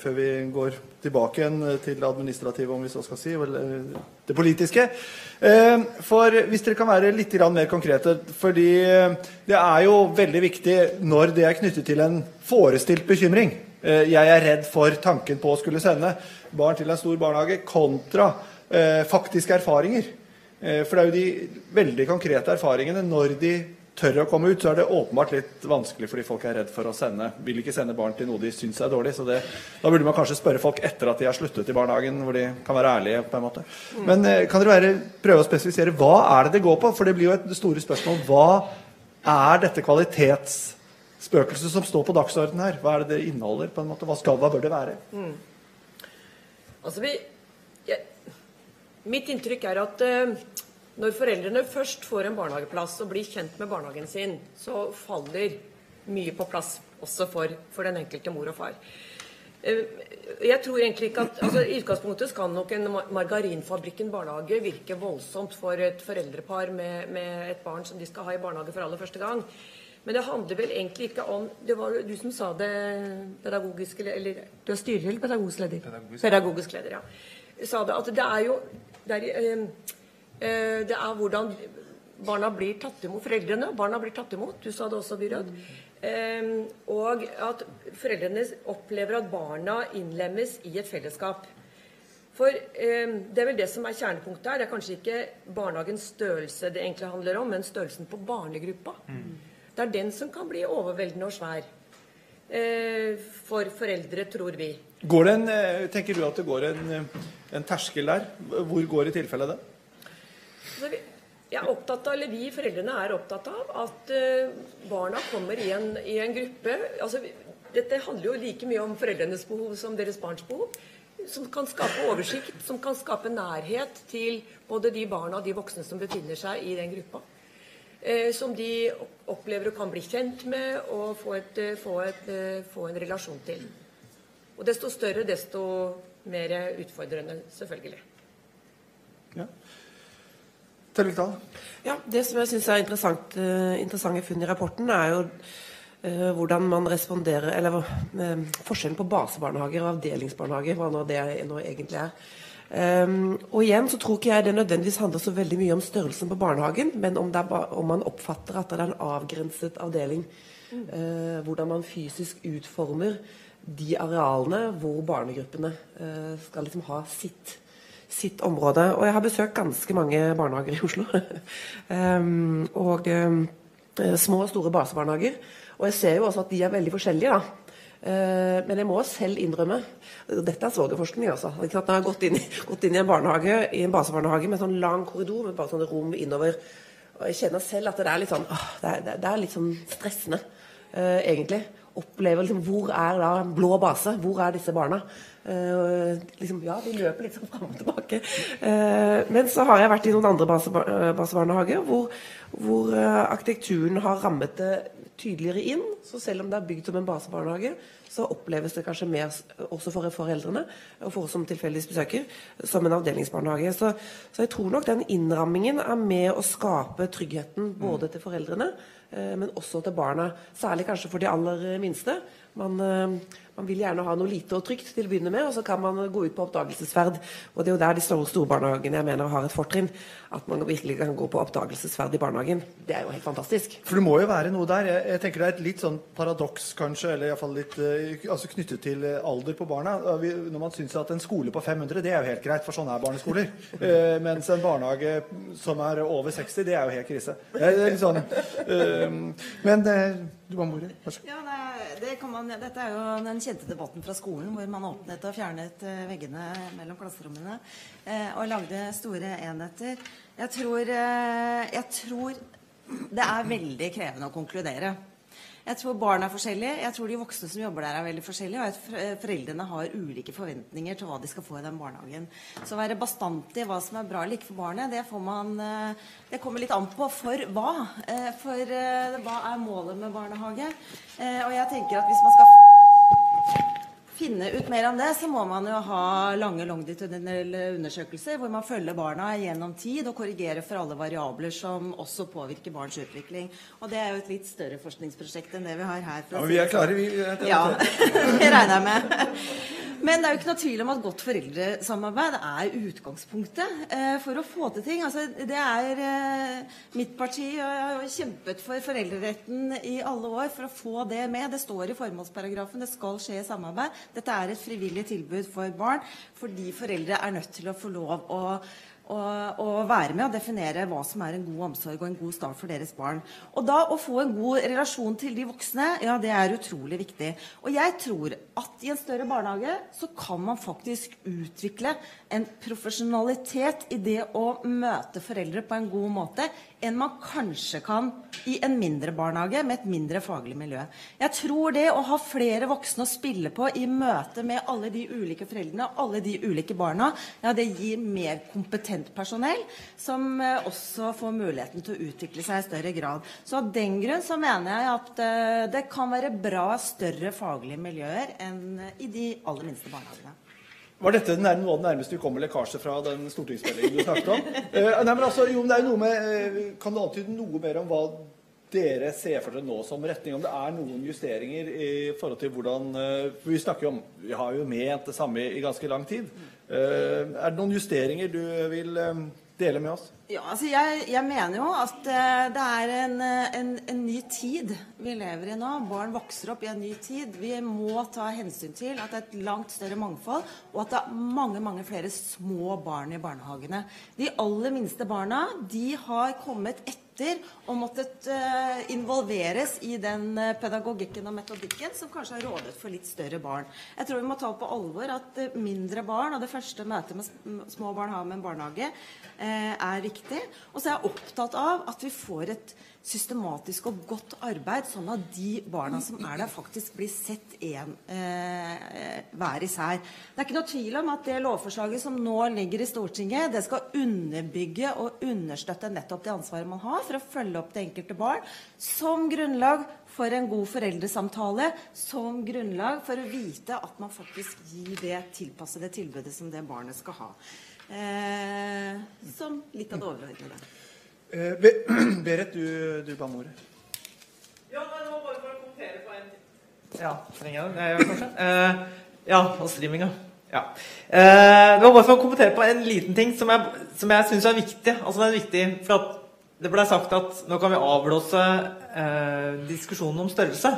før vi går tilbake igjen til det administrative, om vi så skal si, eller det politiske. Eh, For hvis dere kan være litt mer konkrete, fordi det er jo veldig viktig når det er knyttet til en forestilt bekymring. Eh, Jeg er redd for tanken på å skulle sende barn til en stor barnehage kontra eh, faktiske erfaringer. Eh, For det er jo de veldig konkrete erfaringene når de tør å komme ut, så er det åpenbart litt vanskelig fordi folk er redd for å sende. Vil ikke sende barn til noe de syns er dårlig. Så det, da burde man kanskje spørre folk etter at de har sluttet i barnehagen, hvor de kan være ærlige. på en måte. Men eh, kan dere være, prøve å spesifisere hva er det det går på? For det blir jo et store spørsmål. Hva er dette kvalitetsspøkelset som står på dagsordenen her? Hva er det det inneholder? på en måte? Hva skal, hva bør det være? Altså vi, jeg, mitt inntrykk er at eh, når foreldrene først får en barnehageplass og blir kjent med barnehagen sin, så faller mye på plass også for, for den enkelte mor og far. Eh, Jeg tror egentlig ikke at altså I utgangspunktet skal nok en Margarinfabrikken barnehage virke voldsomt for et foreldrepar med, med et barn som de skal ha i barnehage for aller første gang. Men det handler vel egentlig ikke om Det var du som sa det pedagogiske Eller du er styrer eller pedagogisk leder? Pedagogisk. Pedagogisk leder, ja. Sa det at det er jo det er, eh, det er hvordan barna blir tatt imot. Foreldrene og barna blir tatt imot. Du sa det også, byråd. Eh, og at foreldrene opplever at barna innlemmes i et fellesskap. For eh, det er vel det som er kjernepunktet her. Det er kanskje ikke barnehagens størrelse det egentlig handler om, men størrelsen på barnegruppa. Det er den som kan bli overveldende og svær. Eh, for foreldre, tror vi. Går det en, eh, tenker du at det går en, eh, en terskel der? Hvor går i tilfelle det? Jeg er opptatt av, eller Vi foreldrene er opptatt av at eh, barna kommer i en, i en gruppe. altså Dette handler jo like mye om foreldrenes behov som deres barns behov. Som kan skape oversikt, som kan skape nærhet til både de barna og de voksne som befinner seg i den gruppa. Eh, som de opplever og kan bli kjent med og få, et, eh, få, et, få en relasjon til. Og desto større, desto mer utfordrende, selvfølgelig. Ja. Tellingdal? Ja, Det som jeg syns er interessant, eh, interessante funn i rapporten, er jo eh, hvordan man responderer Eller eh, forskjellen på basebarnehager og avdelingsbarnehager, hva nå det nå egentlig er. Um, og igjen så tror ikke jeg det nødvendigvis handler så veldig mye om størrelsen på barnehagen, men om, ba om man oppfatter at det er en avgrenset avdeling. Eh, hvordan man fysisk utformer de arealene hvor barnegruppene uh, skal liksom ha sitt sitt område. Og jeg har besøkt ganske mange barnehager i Oslo. um, og eh, små og store basebarnehager. Og jeg ser jo også at de er veldig forskjellige, da. Eh, men jeg må selv innrømme Dette er svogerforskning, altså. Jeg har gått inn, gått inn i en barnehage, i en basebarnehage med sånn lang korridor med bare sånne rom innover. Og jeg kjenner selv at det er litt sånn åh, det, er, det er litt sånn stressende, eh, egentlig. Opplever liksom Hvor er da blå base? Hvor er disse barna? Eh, liksom, ja, de løper litt sånn fram og tilbake. Eh, men så har jeg vært i noen andre basebar eh, basebarnehager hvor, hvor eh, arkitekturen har rammet det tydeligere inn. Så selv om det er bygd som en basebarnehage, så oppleves det kanskje mer også for foreldrene og for oss som tilfeldigvis besøker, som en avdelingsbarnehage. Så, så jeg tror nok den innrammingen er med å skape tryggheten både til foreldrene, eh, men også til barna. Særlig kanskje for de aller minste. Man, eh, man vil gjerne ha noe lite og trygt til å begynne med, og så kan man gå ut på oppdagelsesferd. Og det er jo der de store storbarnehagene jeg mener har et fortrinn. At man virkelig kan gå på oppdagelsesferd i barnehagen. Det er jo helt fantastisk. For det må jo være noe der. Jeg, jeg tenker Det er et litt sånn paradoks, kanskje, eller iallfall litt eh, altså knyttet til eh, alder på barna. Når man syns at en skole på 500, det er jo helt greit, for sånn er barneskoler. Eh, mens en barnehage som er over 60, det er jo helt krise. Det er litt sånn Men du var ordet. Vær så god. Det, man, dette er jo den kjente debatten fra skolen hvor man åpnet og fjernet eh, veggene mellom klasserommene eh, og lagde store enheter. Jeg tror, eh, jeg tror det er veldig krevende å konkludere. Jeg tror barn er forskjellige, jeg tror de voksne som jobber der er veldig forskjellige, og at foreldrene har ulike forventninger til hva de skal få i den barnehagen. Så å være bastant i hva som er bra eller ikke for barnet, det, man, eh, det kommer litt an på for hva. Eh, For eh, hva er målet med barnehage? Eh, Og jeg tenker at hvis man skal finne ut mer om det, så må man jo ha lange longitudinelle undersøkelser hvor man følger barna gjennom tid og korrigerer for alle variabler som også påvirker barns utvikling. Og det er jo et litt større forskningsprosjekt enn det vi har her. Ja, men vi er klare, sånn. vi. Ja, det regner jeg med. Men det er jo ikke noe tvil om at godt foreldresamarbeid er utgangspunktet eh, for å få til ting. Altså, det er eh, Mitt parti og jeg har jo kjempet for foreldreretten i alle år for å få det med. Det står i formålsparagrafen det skal skje samarbeid. Dette er et frivillig tilbud for barn fordi foreldre er nødt til å få lov å og, og være med å definere hva som er en god omsorg og en god start for deres barn. Og da å få en god relasjon til de voksne, ja, det er utrolig viktig. Og jeg tror at i en større barnehage så kan man faktisk utvikle en profesjonalitet i det å møte foreldre på en god måte enn man kanskje kan i en mindre barnehage med et mindre faglig miljø. Jeg tror det å ha flere voksne å spille på i møte med alle de ulike foreldrene og alle de ulike barna, ja, det gir mer kompetent personell som eh, også får muligheten til å utvikle seg i større grad. Så av den grunn så mener jeg at eh, det kan være bra større faglige miljøer enn i de aller minste barnehagene. Var dette noe av det nærmeste vi kommer lekkasje fra den stortingsmeldingen du snakket om? Eh, nei, men altså, jo, men det er noe med, eh, Kan du antyde noe mer om hva dere ser for dere nå som retning? Om det er noen justeringer i forhold til hvordan eh, for Vi snakker jo om, vi har jo ment det samme i ganske lang tid. Er det noen justeringer du vil dele med oss? Ja, altså jeg, jeg mener jo at eh, det er en, eh, en, en ny tid vi lever i nå. Barn vokser opp i en ny tid. Vi må ta hensyn til at det er et langt større mangfold, og at det er mange mange flere små barn i barnehagene. De aller minste barna de har kommet etter og måttet eh, involveres i den eh, pedagogikken og metodikken som kanskje har rådet for litt større barn. Jeg tror vi må ta på alvor at eh, mindre barn og det første møtet med små barn har med en barnehage, eh, er viktig. Og så er jeg opptatt av at vi får et systematisk og godt arbeid, sånn at de barna som er der, faktisk blir sett en, eh, hver især. Det er ikke noe tvil om at det lovforslaget som nå ligger i Stortinget, det skal underbygge og understøtte nettopp det ansvaret man har for å følge opp det enkelte barn, som grunnlag for en god foreldresamtale, som grunnlag for å vite at man faktisk gir det tilpassede tilbudet som det barnet skal ha. Eh, som litt av det overordnede. Eh, Be- Berit, du, du ba om ordet. Ja, nei, det var bare for å kommentere på en ting. Ja, trenger jeg den? Jeg gjør kanskje. Eh, ja, og streaminga. Ja. Eh, det var bare for å kommentere på en liten ting som jeg, som jeg syns er viktig. Altså, det er viktig, for at det ble sagt at nå kan vi avblåse eh, diskusjonen om størrelse.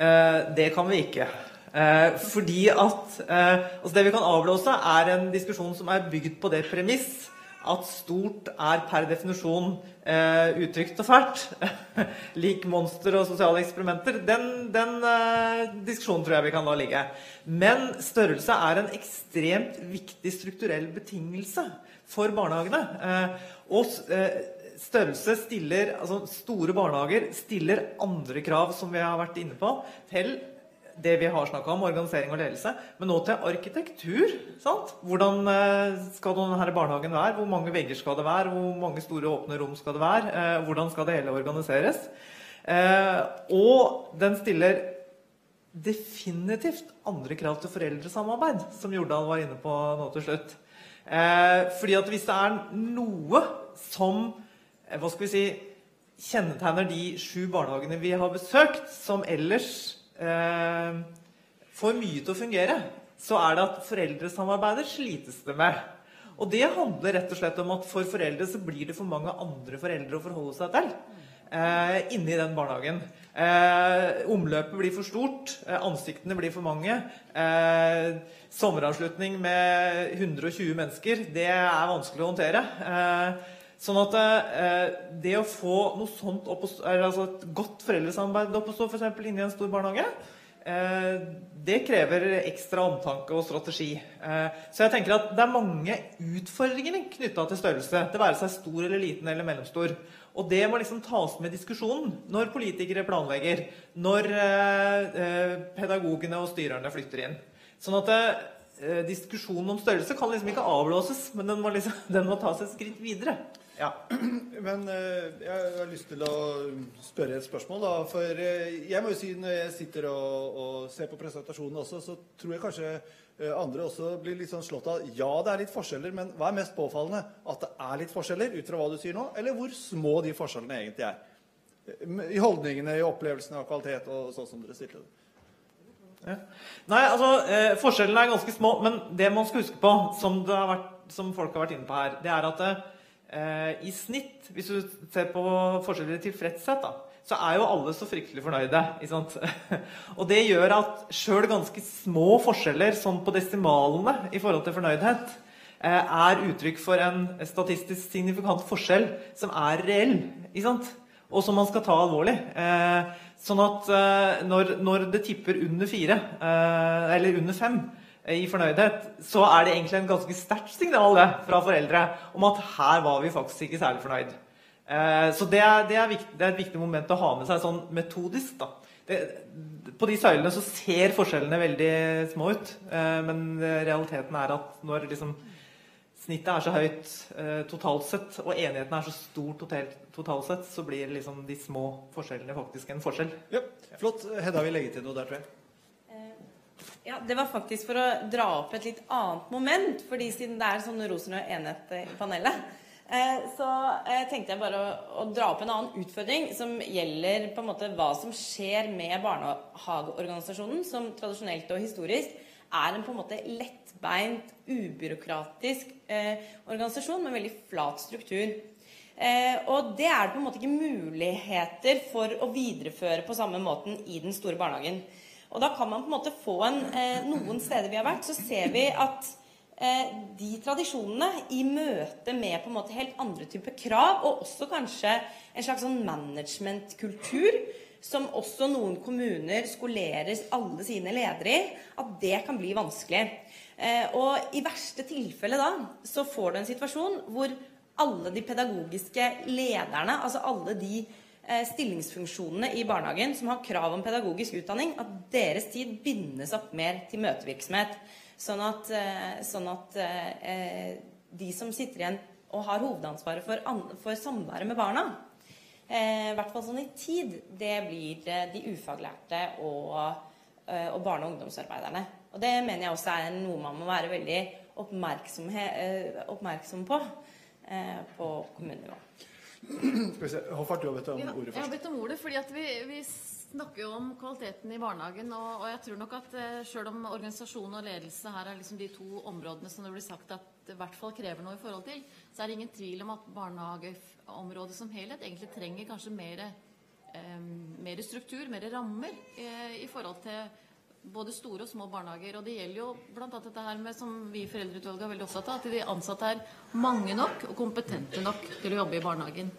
Eh, det kan vi ikke. Eh, fordi at eh, altså Det vi kan avblåse, er en diskusjon som er bygd på det premiss at stort er per definisjon eh, utrygt og fælt. Lik monster og sosiale eksperimenter. Den, den eh, diskusjonen tror jeg vi kan la ligge. Men størrelse er en ekstremt viktig strukturell betingelse for barnehagene. Eh, og eh, størrelse stiller Altså store barnehager stiller andre krav, som vi har vært inne på, til det vi har snakka om, organisering og ledelse, men nå til arkitektur. sant? Hvordan eh, skal denne barnehagen være? Hvor mange vegger skal det være? Hvor mange store åpne rom skal det være? Eh, hvordan skal det hele organiseres? Eh, og den stiller definitivt andre krav til foreldresamarbeid, som Jordal var inne på nå til slutt. Fordi at hvis det er noe som hva skal vi si, kjennetegner de sju barnehagene vi har besøkt, som ellers eh, får mye til å fungere, så er det at foreldresamarbeidet slites det med. Og det handler rett og slett om at for foreldre så blir det for mange andre foreldre å forholde seg til eh, inni den barnehagen. Eh, omløpet blir for stort, eh, ansiktene blir for mange. Eh, sommeravslutning med 120 mennesker, det er vanskelig å håndtere. Sånn at eh, det å få noe sånt opp altså et godt foreldresamarbeid opp å stå, f.eks. inni en stor barnehage, eh, det krever ekstra omtanke og strategi. Eh, så jeg tenker at det er mange utfordringer knytta til størrelse. Det være seg stor eller liten eller mellomstor. Og det må liksom tas med i diskusjonen når politikere planlegger. Når eh, eh, pedagogene og styrerne flytter inn. Sånn at eh, diskusjonen om størrelse kan liksom ikke avblåses, men den må, liksom, den må tas et skritt videre. Ja. Men eh, jeg har lyst til å spørre et spørsmål, da. For eh, jeg må jo si, når jeg sitter og, og ser på presentasjonen også, så tror jeg kanskje eh, andre også blir litt sånn slått av Ja, det er litt forskjeller, men hva er mest påfallende? At det er litt forskjeller, ut fra hva du sier nå, eller hvor små de forskjellene egentlig er? I holdningene, i opplevelsene av kvalitet og sånn som dere stilte det. Nei, altså, eh, Forskjellene er ganske små, men det man skal huske på, som, vært, som folk har vært inne på her, det er at eh, i snitt, hvis du ser på forskjeller i tilfredshet, da, så er jo alle så fryktelig fornøyde. Og det gjør at sjøl ganske små forskjeller sånn på desimalene i forhold til fornøydhet, eh, er uttrykk for en statistisk signifikant forskjell som er reell, og som man skal ta alvorlig. Eh, sånn at eh, når, det tipper under fire, eh, eller under fem, i fornøydhet, så er det egentlig en ganske sterkt signal det, fra foreldre om at her var vi faktisk ikke særlig fornøyd. Eh, så det er, det, er viktig, det er, et viktig moment å ha med seg sånn metodisk. da. Det, på de søylene så ser forskjellene veldig små ut, eh, men realiteten er at når liksom snittet er så høyt eh, totalt sett, og enigheten er så stor totalt, totalt sett, så blir liksom de små forskjellene faktisk en forskjell. Ja, Flott. Hedda vil legge til noe der, tror jeg. Ja, Det var faktisk for å dra opp et litt annet moment, fordi siden det er sånn rosenrød enhet i panelet, Eh, så eh, tenkte jeg bare å, dra opp en annen utfordring som gjelder på en måte hva som skjer med barnehageorganisasjonen, som tradisjonelt og historisk er en på en måte lettbeint, ubyråkratisk eh, organisasjon med veldig flat struktur. Eh, og det er det på en måte ikke muligheter for å videreføre på samme måten i den store barnehagen. Og da kan man på en måte få en eh, Noen steder vi har vært, så ser vi at Eh, de tradisjonene i møte med på en måte helt andre typer krav, og også kanskje en slags sånn managementkultur som også noen kommuner skolerer alle sine ledere i, at det kan bli vanskelig. Eh, og i verste tilfelle da så får du en situasjon hvor alle de pedagogiske lederne, altså alle de stillingsfunksjonene i barnehagen som har krav om pedagogisk utdanning, at deres tid bindes opp mer til møtevirksomhet. Sånn at, eh, sånn at eh, de som sitter igjen og har hovedansvaret for, for samværet med barna, eh, i hvert fall sånn i tid, det blir de ufaglærte og, og barne- og ungdomsarbeiderne. Og det mener jeg også er noe man må være veldig oppmerksom på på kommunenivå. Hoffart, du har bedt om ordet først. Jeg har bedt om ordet fordi at vi, vi snakker jo om kvaliteten i barnehagen, og, og jeg tror nok at eh, selv om organisasjon og ledelse her er liksom de to områdene som det blir sagt at det i hvert fall krever noe i forhold til, så er det ingen tvil om at barnehageområdet som helhet egentlig trenger kanskje mer, eh, mer struktur, mer rammer eh, i forhold til både store og små barnehager. Og det gjelder jo bl.a. dette her med, som vi i Foreldreutvalget er veldig opptatt av, at de ansatte er mange nok og kompetente nok til å jobbe i barnehagen.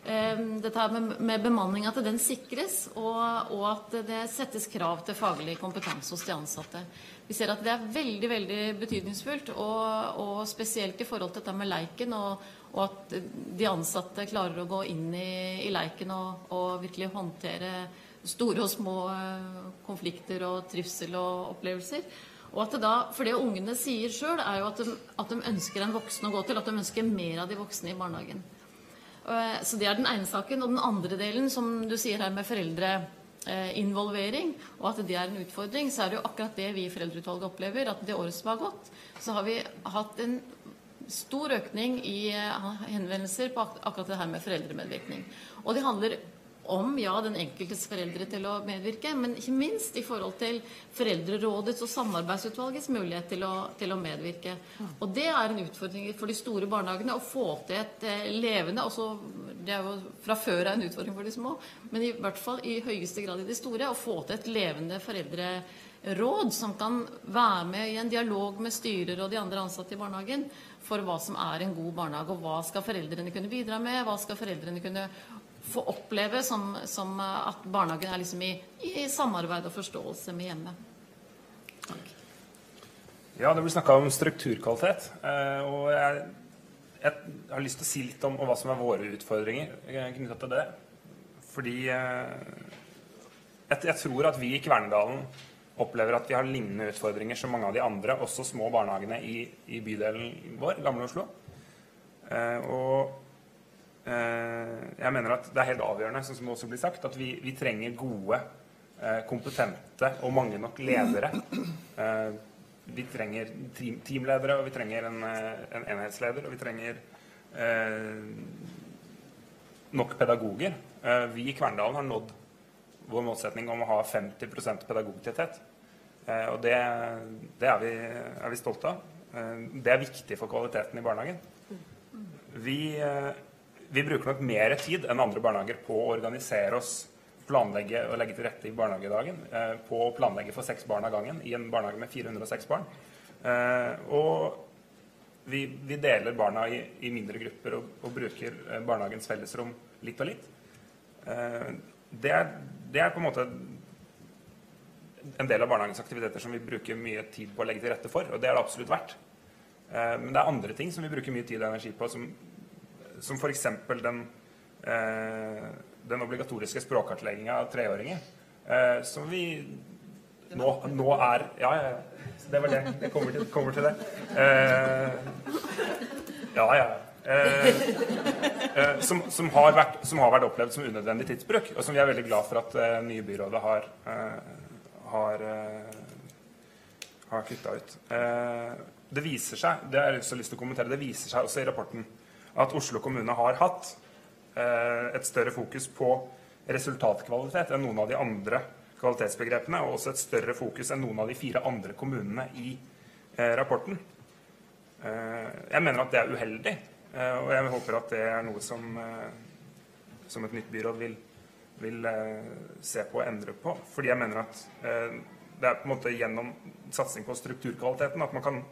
Dette dette med, med bemanning, at den sikres, og, og, at det settes krav til faglig kompetanse hos de ansatte. Vi ser at det er veldig veldig betydningsfullt, og, og spesielt i forhold til dette med leiken, og, og, at de ansatte klarer å gå inn i, i leiken og, virkelig håndtere store og små eh, konflikter og trivsel og opplevelser. Og at det da, For det ungene sier sjøl, er jo at de, at de ønsker en voksen å gå til. At de ønsker mer av de voksne i barnehagen. Eh, så det er den ene saken. Og den andre delen, som du sier her med foreldreinvolvering, og at det er en utfordring, så er det jo akkurat det vi i Foreldreutvalget opplever. At det året som har gått, så har vi hatt en stor økning i eh, henvendelser på akkurat det her med foreldremedvirkning. Og det handler om ja, den enkeltes foreldre til å medvirke, men ikke minst i forhold til Foreldrerådets og Samarbeidsutvalgets mulighet til å, til å medvirke. Og det er en utfordring for de store barnehagene å få til et eh, levende også, Det er jo fra før en utfordring for de små, men i hvert fall i høyeste grad i de store, å få til et levende foreldreråd som kan være med i en dialog med styrer og de andre ansatte i barnehagen for hva som er en god barnehage, og hva skal foreldrene kunne bidra med, hva skal foreldrene kunne få oppleve som, som at barnehagen er liksom i, i, samarbeid og forståelse med hjemmet. Ja, det blir snakka om strukturkvalitet. Eh, og jeg, jeg, har lyst til å si litt om hva som er våre utfordringer eh, knytta til det. Fordi eh, jeg, jeg, tror at vi i Kvernedalen opplever at vi har lignende utfordringer som mange av de andre, også små barnehagene i, i bydelen vår, Gamle Oslo. og jeg mener at det er helt avgjørende, sånn som også blir sagt, at vi, vi trenger gode, eh, kompetente og mange nok ledere. Eh, vi trenger teamledere, og vi trenger en, en enhetsleder, og vi trenger eh, nok pedagoger. Eh, vi i Kverndalen har nådd vår målsetning om å ha 50 pedagogtetthet. Eh, og det, det er, vi, er, vi, stolte av. det er viktig for kvaliteten i barnehagen. Vi vi bruker nok mer tid enn andre barnehager på å organisere oss, planlegge og legge til rette i barnehagedagen. Eh, på å planlegge for seks barn av gangen i en barnehage med 406 barn. Eh, og vi, vi deler barna i, i mindre grupper og, og bruker eh, barnehagens fellesrom litt og litt. Eh, det, er, det er på en måte en del av barnehagens aktiviteter som vi bruker mye tid på å legge til rette for, og det er det absolutt verdt. Eh, men det er andre ting som vi bruker mye tid og energi på, som, som f.eks. Den, eh, den obligatoriske språkkartlegginga av treåringer. Eh, som vi nå, nå, er Ja, ja, ja. Det var det. Jeg kommer til, kommer til det. ja, ja. Eh, eh, som, som, har vært, som, har vært, opplevd som unødvendig tidsbruk, og som vi er veldig glad for at eh, nye byrådet har, har, har kutta ut. det viser seg det har jeg lyst til å kommentere, det viser seg også i rapporten at Oslo kommune har hatt et større fokus på resultatkvalitet enn noen av de andre kvalitetsbegrepene, og også et større fokus enn noen av de fire andre kommunene i rapporten. Jeg mener at det er uheldig. Eh, og jeg håper at det er noe som, eh, som et nytt byråd vil, vil eh, se på og endre på. Fordi jeg mener at det er på en måte gjennom satsing på strukturkvaliteten at man kan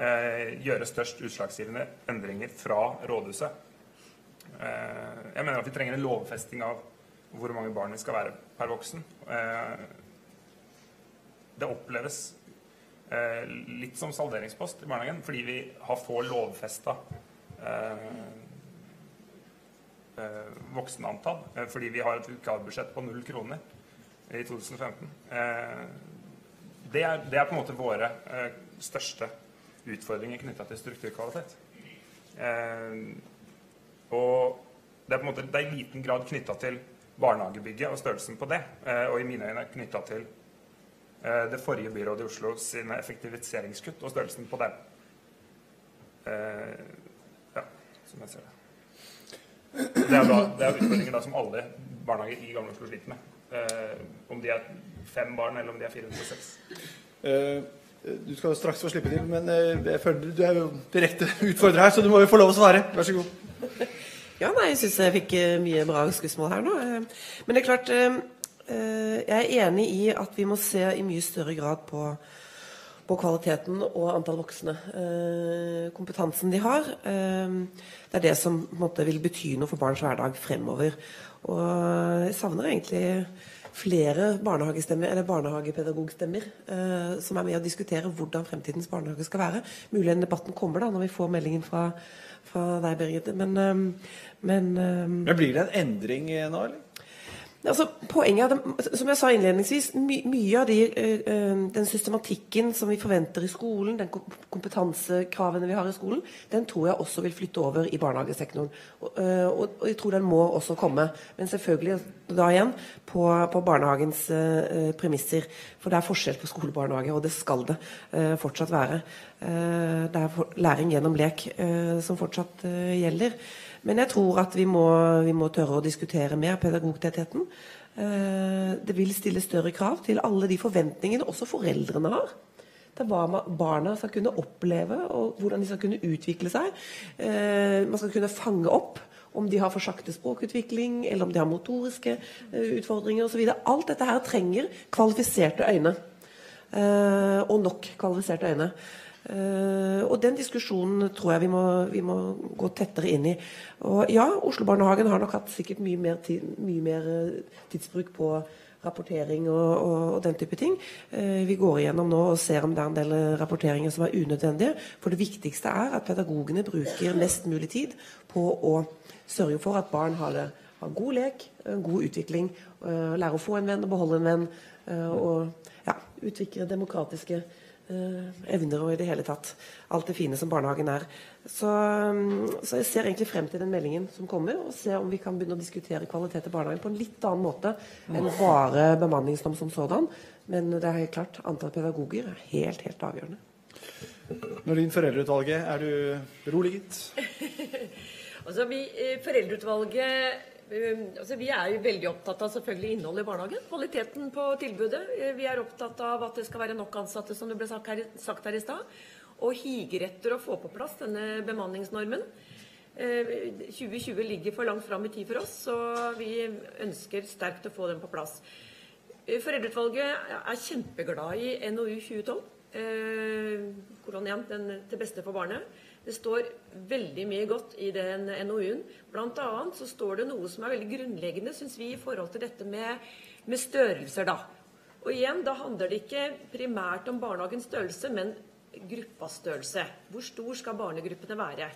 gjøre størst utslagsgivende endringer fra rådhuset. Jeg mener at vi trenger en lovfesting av hvor mange barn vi skal være per voksen. Det oppleves litt som salderingspost i barnehagen fordi vi har få lovfesta Eh, eh, voksenantall, eh, fordi vi har et vikarbudsjett på null kroner i 2015. Det er, det er, på en måte våre største utfordringer knytta til strukturkvalitet. og det er måte det er i liten grad knytta til barnehagebygget og størrelsen på det, og i mine øyne knytta til det forrige byrådet i Oslo sine effektiviseringskutt og størrelsen på dem som jeg ser det. Det er, da, det er utfordringer da som alle barnehager i Gamle Oslo sliter med. Eh, om de er fem barn, eller om de er 406. Du skal straks få slippe til, men eh, jeg føler du er jo direkte utfordrer her, så du må jo få lov å svare. Vær så god. Ja, nei, jeg syns jeg fikk eh, mye bra skussmål her nå. Eh, men det er klart Jeg er enig i at vi må se i mye større grad på på kvaliteten og antall voksne. Kompetansen de har. Det er det som måte, vil bety noe for barns hverdag fremover. Og jeg savner egentlig flere barnehagepedagogstemmer eh, som er med å diskutere hvordan fremtidens barnehage skal være. Mulig den debatten kommer da når vi får meldingen fra, fra deg, Birgit. Men, eh, men, eh, men Blir det en endring nå, eller? Altså, poenget er, Som jeg sa innledningsvis, my, mye av de, uh, den systematikken som vi forventer i skolen, den kompetansekravene vi har i skolen, den tror jeg også vil flytte over i barnehagesektoren. Og, uh, og, og jeg tror den må også komme. Men selvfølgelig da igjen på, på barnehagens uh, premisser. For det er forskjell på skolebarnehage, og det skal det fortsatt være. det er læring gjennom lek som fortsatt gjelder. Men jeg tror at vi må, vi må tørre å diskutere mer pedagogtettheten. Eh, det vil stille større krav til alle de forventningene også foreldrene har. Til hva barna skal kunne oppleve, og hvordan de skal kunne utvikle seg. Eh, man skal kunne fange opp om de har for sakte språkutvikling, eller om de har motoriske eh, utfordringer osv. Alt dette her trenger kvalifiserte øyne. Og nok kvalifiserte øyne. Uh, og den diskusjonen tror jeg vi må, vi må, gå tettere inn i. Og ja, Oslo-barnehagen har nok hatt sikkert mye mer, tid, mye mer uh, tidsbruk på rapportering og, og, og den type ting. Uh, vi går igjennom nå og ser om det er en del rapporteringer som er unødvendige. For det viktigste er at pedagogene bruker mest mulig tid på å sørge for at barn har, det, har god lek, god utvikling, lærer å få en venn og beholde en venn, og ja, utvikle demokratiske Eh, evner og i det hele tatt alt det fine som barnehagen er. Så, mm, så, jeg ser egentlig frem til den meldingen som kommer, og ser om vi kan begynne å diskutere kvalitet i barnehagen på en litt annen måte enn bare bemanningsnorm som sådan. Men det er helt klart, antall pedagoger er helt, helt avgjørende. Nordin, foreldreutvalget, er du beroliget? altså, vi, eh, Foreldreutvalget altså, vi er veldig opptatt av selvfølgelig innholdet i barnehagen. Kvaliteten på tilbudet. Eh, vi er opptatt av at det skal være nok ansatte, som det ble sagt her, sagt her i stad. Og higer etter å få på plass denne bemanningsnormen. 2020 ehm, ligger for langt fram i tid for oss, så vi ønsker sterkt å få den på plass. Eh, foreldreutvalget er kjempeglad i NOU 2012. hvordan igjen, den til beste for barnet. Det står veldig mye godt i den NOU-en. Blant annet så står det noe som er veldig grunnleggende, syns vi, i forhold til dette med, med størrelser, da. Og igjen, da handler det ikke primært om barnehagens størrelse, men gruppas størrelse. Hvor stor skal barnegruppene være?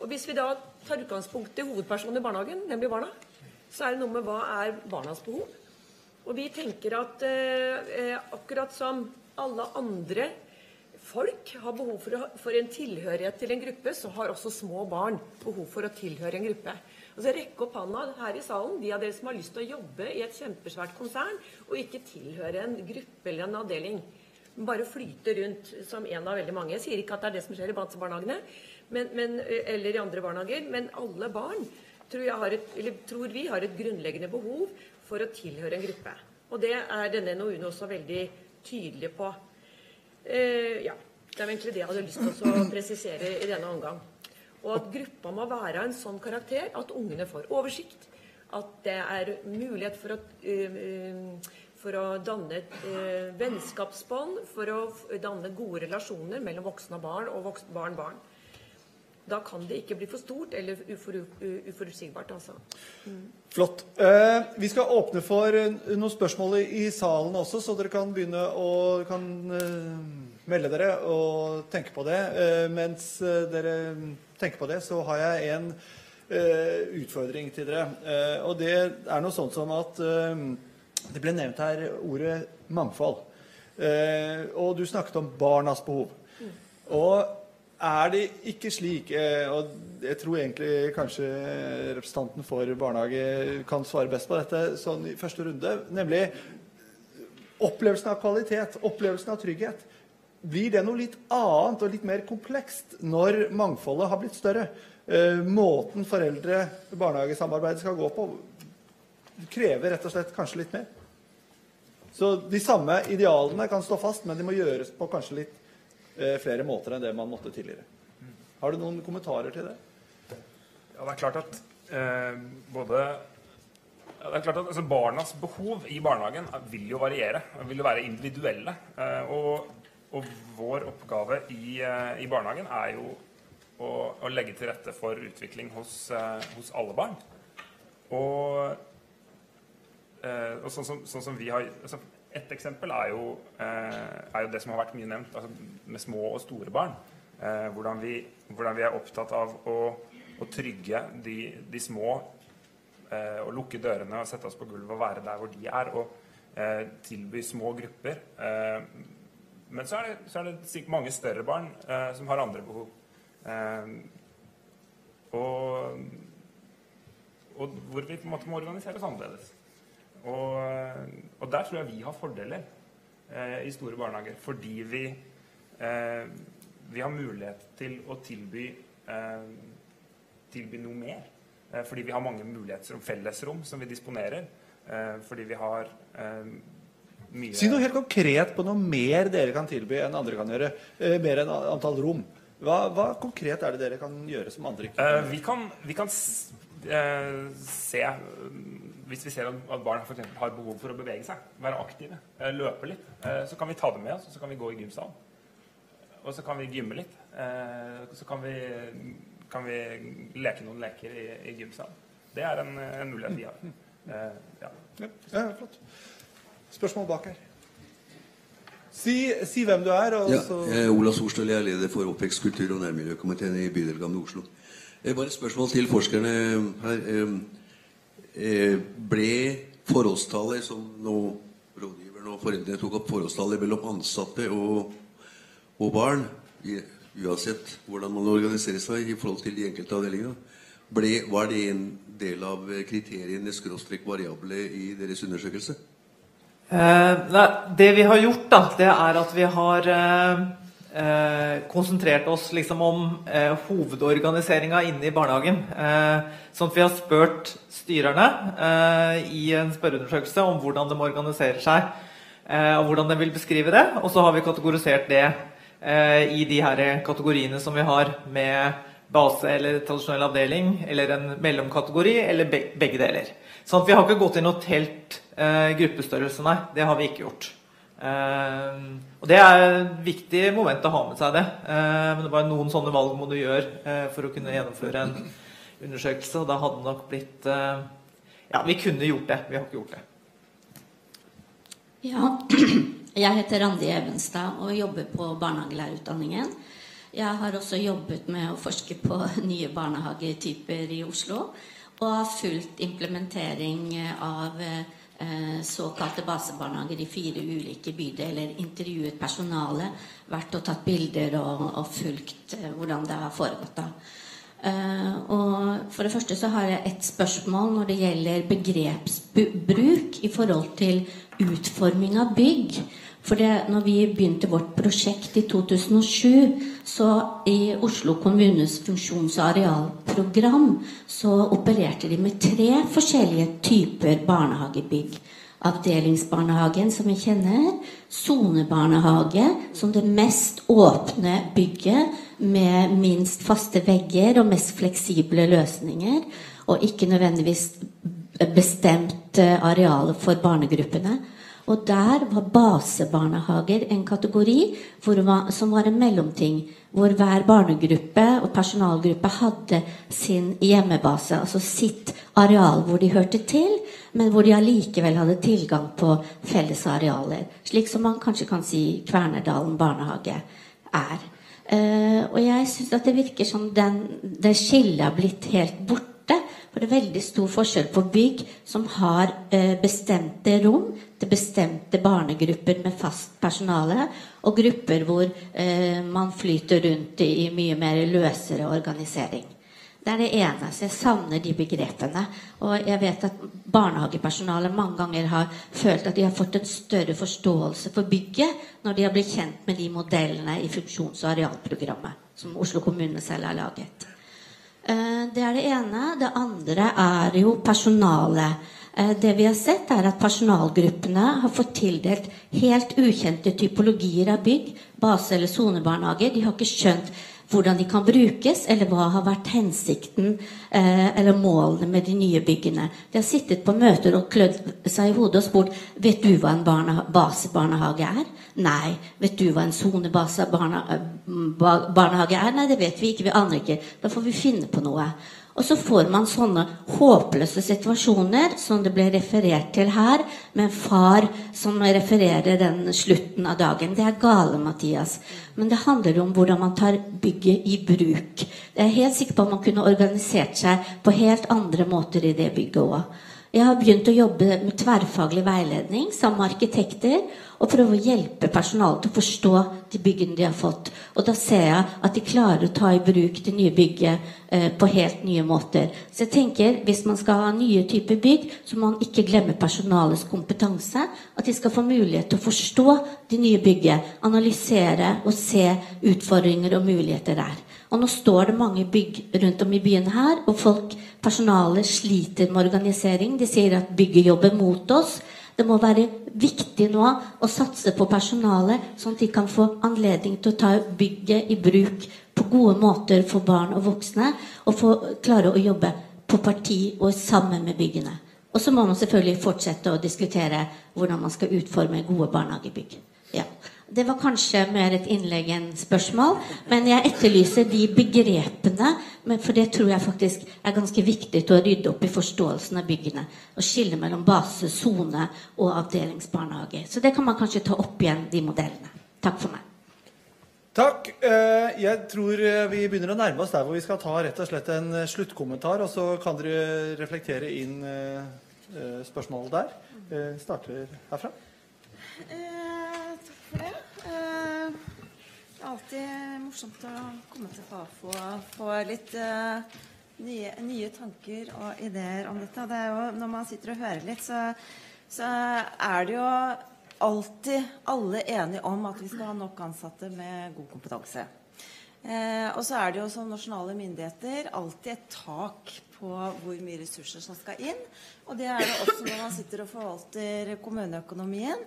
Og Hvis vi da tar utgangspunkt i hovedpersonen i barnehagen, nemlig barna, så er det noe med hva er barnas behov. Og vi tenker at eh, akkurat som alle andre folk har behov for, å, for, en tilhørighet til en gruppe, så har også små barn behov for å tilhøre en gruppe. Altså Rekk opp hånda her i salen, de av dere som har lyst til å jobbe i et kjempesvært konsern og ikke tilhøre en gruppe eller en avdeling. Bare flyte rundt som en av veldig mange. Jeg sier ikke at det er det som skjer i barnehagene, men, men, eller i andre barnehager, men alle barn tror, et, tror, vi har et grunnleggende behov for å tilhøre en gruppe. Og det er denne NOU-en også veldig tydelig på. Eh, ja, Det er egentlig det jeg hadde lyst til å presisere i denne omgang. Og at gruppa må være en sånn karakter at ungene får oversikt. At det er mulighet for å, uh, for å danne vennskapsbånd, for å danne gode relasjoner mellom voksne og barn og barn-barn. Da kan det ikke bli for stort eller ufor, uforutsigbart. Altså. Mm. Flott. Eh, vi skal åpne for eh, noen spørsmål i salen også, så dere kan begynne å kan, eh, melde dere og tenke på det. Eh, mens eh, dere tenker på det, så har jeg en eh, utfordring til dere. og det er noe sånt som at det ble nevnt her ordet mangfold. og du snakket om barnas behov. Mm. Og er det ikke slik, eh, og jeg tror egentlig kanskje representanten for barnehage kan svare best på dette sånn i første runde, nemlig opplevelsen av kvalitet, opplevelsen av trygghet. Blir det noe litt annet og litt mer komplekst når mangfoldet har blitt større? Eh, måten foreldre-barnehagesamarbeidet skal gå på, krever rett og slett kanskje litt mer. Så de samme idealene kan stå fast, men de må gjøres på kanskje litt flere måter enn det man måtte tidligere. Har du noen kommentarer til det? Ja, det er klart at eh, både ja, det er klart at altså, Barnas behov i barnehagen vil jo variere. Vil jo være individuelle. Eh, og, og, vår oppgave i, eh, i barnehagen er jo å, å, legge til rette for utvikling hos, eh, hos alle barn. Og, eh, og sånn, som, sånn, som, vi har altså, et eksempel er jo, eh, er jo, det som har vært mye nevnt, altså med små og store barn. Eh, hvordan, vi, hvordan, vi, er opptatt av å, å trygge de, de små. Eh, og lukke dørene og sette oss på gulvet og være der hvor de er. Og tilby små grupper. Men så er, det, så er det sikkert mange større barn som har andre behov. og, og hvor vi på en måte må organisere oss annerledes. Og, og, der tror jeg vi har fordeler eh, i store barnehager. Fordi vi, eh, vi har mulighet til å tilby, eh, tilby noe mer. Eh, fordi vi har mange mulighetsrom, fellesrom som vi disponerer. Eh, fordi vi har eh, mye Si noe helt konkret på noe mer dere kan tilby enn andre kan gjøre. mer enn antall rom. Hva, hva, konkret er det dere kan gjøre som andre ikke kan vi kan, vi kan se hvis vi ser at barn for eksempel, har behov for å bevege seg, være aktive, eh, løpe litt, eh, så kan vi ta dem med oss, og så kan vi gå i gymsalen. Og så kan vi gymme litt. og så kan vi, kan vi leke noen leker i, i gymsalen. Det er en, en, mulighet vi har. Ja. ja. flott. Spørsmål bak her. Si, si, hvem du er. Og ja, jeg er Ola Sorstøl, jeg er leder for Oppvekst, kultur- og nærmiljøkomiteen i bydel Gamle Oslo. Bare et spørsmål til forskerne her. Eh, ble forholdstallet som nå rådgiveren og foreldrene tok opp, forholdstallet mellom ansatte og, og barn, uansett hvordan man organiserer seg i forhold til de enkelte avdelingene, var det en del av kriteriene skråstrek variable i deres undersøkelse? Eh, det vi har gjort, da, det er at vi har eh, konsentrert oss liksom om eh, hovedorganiseringa inne i barnehagen. Eh, sånn at vi har spurt styrerne eh, i en spørreundersøkelse om hvordan de organiserer seg, eh, og hvordan de vil beskrive det. Og så har vi kategorisert det eh, i de her kategoriene som vi har med base eller tradisjonell avdeling, eller en mellomkategori, eller begge deler. Sånn at vi har ikke gått inn og telt eh, gruppestørrelse, nei. Det har vi ikke gjort. Eh, og Det er et viktig moment å ha med seg det. Eh, men det var noen sånne valg må du gjøre eh, for å kunne gjennomføre en undersøkelse. Og da hadde det nok blitt Ja, vi kunne gjort det. Vi har ikke gjort det. Ja, jeg heter Randi Evenstad og jobber på barnehagelærerutdanningen. Jeg har også jobbet med å forske på nye barnehagetyper i Oslo. Og har fulgt implementering av eh, såkalte basebarnehager i fire ulike bydeler. Intervjuet personalet, vært og tatt bilder og, og fulgt eh, hvordan det har foregått. da. Uh, og For det første så har jeg et spørsmål når det gjelder begrepsbruk i forhold til utforming av bygg. For det, når vi begynte vårt prosjekt i 2007, så i Oslo kommunes funksjons- og arealprogram så opererte de med tre forskjellige typer barnehagebygg. Avdelingsbarnehagen, som vi kjenner. Sonebarnehage, som det mest åpne bygget med minst faste vegger og mest fleksible løsninger. Og ikke nødvendigvis bestemt eh, areal for barnegruppene. Og der var basebarnehager en kategori var, som var en mellomting. Hvor hver barnegruppe og personalgruppe hadde sin hjemmebase, altså sitt areal hvor de hørte til, men hvor de allikevel hadde tilgang på felles arealer. Slik som man kanskje kan si Kvernerdalen barnehage er. Uh, og jeg syns at det virker som den, det skillet har blitt helt borte for det er veldig stor forskjell på bygg som har eh, bestemte rom til bestemte barnegrupper med fast personale, og grupper hvor eh, man flyter rundt i mye mer løsere organisering. Det er det ene. Så jeg savner de begrepene. Og jeg vet at barnehagepersonalet mange ganger har følt at de har fått en større forståelse for bygget når de har blitt kjent med de modellene i funksjons- og arealprogrammet som Oslo kommune selv har laget. Eh, det er det ene. Det andre er jo personalet. Eh, det vi har sett, er at personalgruppene har fått tildelt helt ukjente typologier av bygg, base- eller sonebarnehager. De har ikke skjønt hvordan de kan brukes, eller hva har vært hensikten eh, eller målene med de nye byggene. De har sittet på møter og klødd seg i hodet og spurt vet du hva en basebarnehage er. Nei. Vet du hva en sonebasebarnehage er? Nei, det vet vi ikke. Vi aner ikke. Da får vi finne på noe. Og så får man sånne håpløse situasjoner som det ble referert til her, med en far som refererer den slutten av dagen. Det er gale, Mathias. Men det handler om hvordan man tar bygget i bruk. Jeg er helt sikker på at man kunne organisert seg på helt andre måter i det bygget òg. Jeg har begynt å jobbe med tverrfaglig veiledning sammen med arkitekter og prøve å hjelpe personalet til å forstå de byggene de har fått. Og da ser jeg at de klarer å ta i bruk det nye bygget eh, på helt nye måter. Så jeg tenker hvis man skal ha nye typer bygg, så må man ikke glemme personalets kompetanse. At de skal få mulighet til å forstå det nye bygget, analysere og se utfordringer og muligheter der. Og nå står det mange bygg rundt om i byen her, og folk, personalet sliter med organisering. De sier at bygget jobber mot oss. Det må være viktig nå å satse på personalet, sånn at de kan få anledning til å ta bygget i bruk på gode måter for barn og voksne, og få klare å jobbe på parti og sammen med byggene. Og så må man selvfølgelig fortsette å diskutere hvordan man skal utforme gode barnehagebygg. Ja. Det var kanskje mer et innlegg enn spørsmål, men jeg etterlyser de begrepene. For det tror jeg faktisk er ganske viktig til å rydde opp i forståelsen av byggene. Å skille mellom base, sone og avdelingsbarnehage. Så det kan man kanskje ta opp igjen, de modellene. Takk for meg. Takk. Eh, jeg tror eh, vi begynner å nærme oss der hvor vi skal ta rett og slett en eh, sluttkommentar, og så kan dere reflektere inn spørsmålet der. Starter herfra. For det. Eh, det er alltid morsomt å komme til Fafo og få litt eh, nye, nye, tanker og ideer om dette. Det jo, når man sitter og hører litt, så, så er det jo alltid alle enige om at vi skal ha nok ansatte med god kompetanse. Eh, og så er det jo som nasjonale myndigheter alltid et tak på hvor mye ressurser som skal inn. Og det er det også når man sitter og forvalter kommuneøkonomien.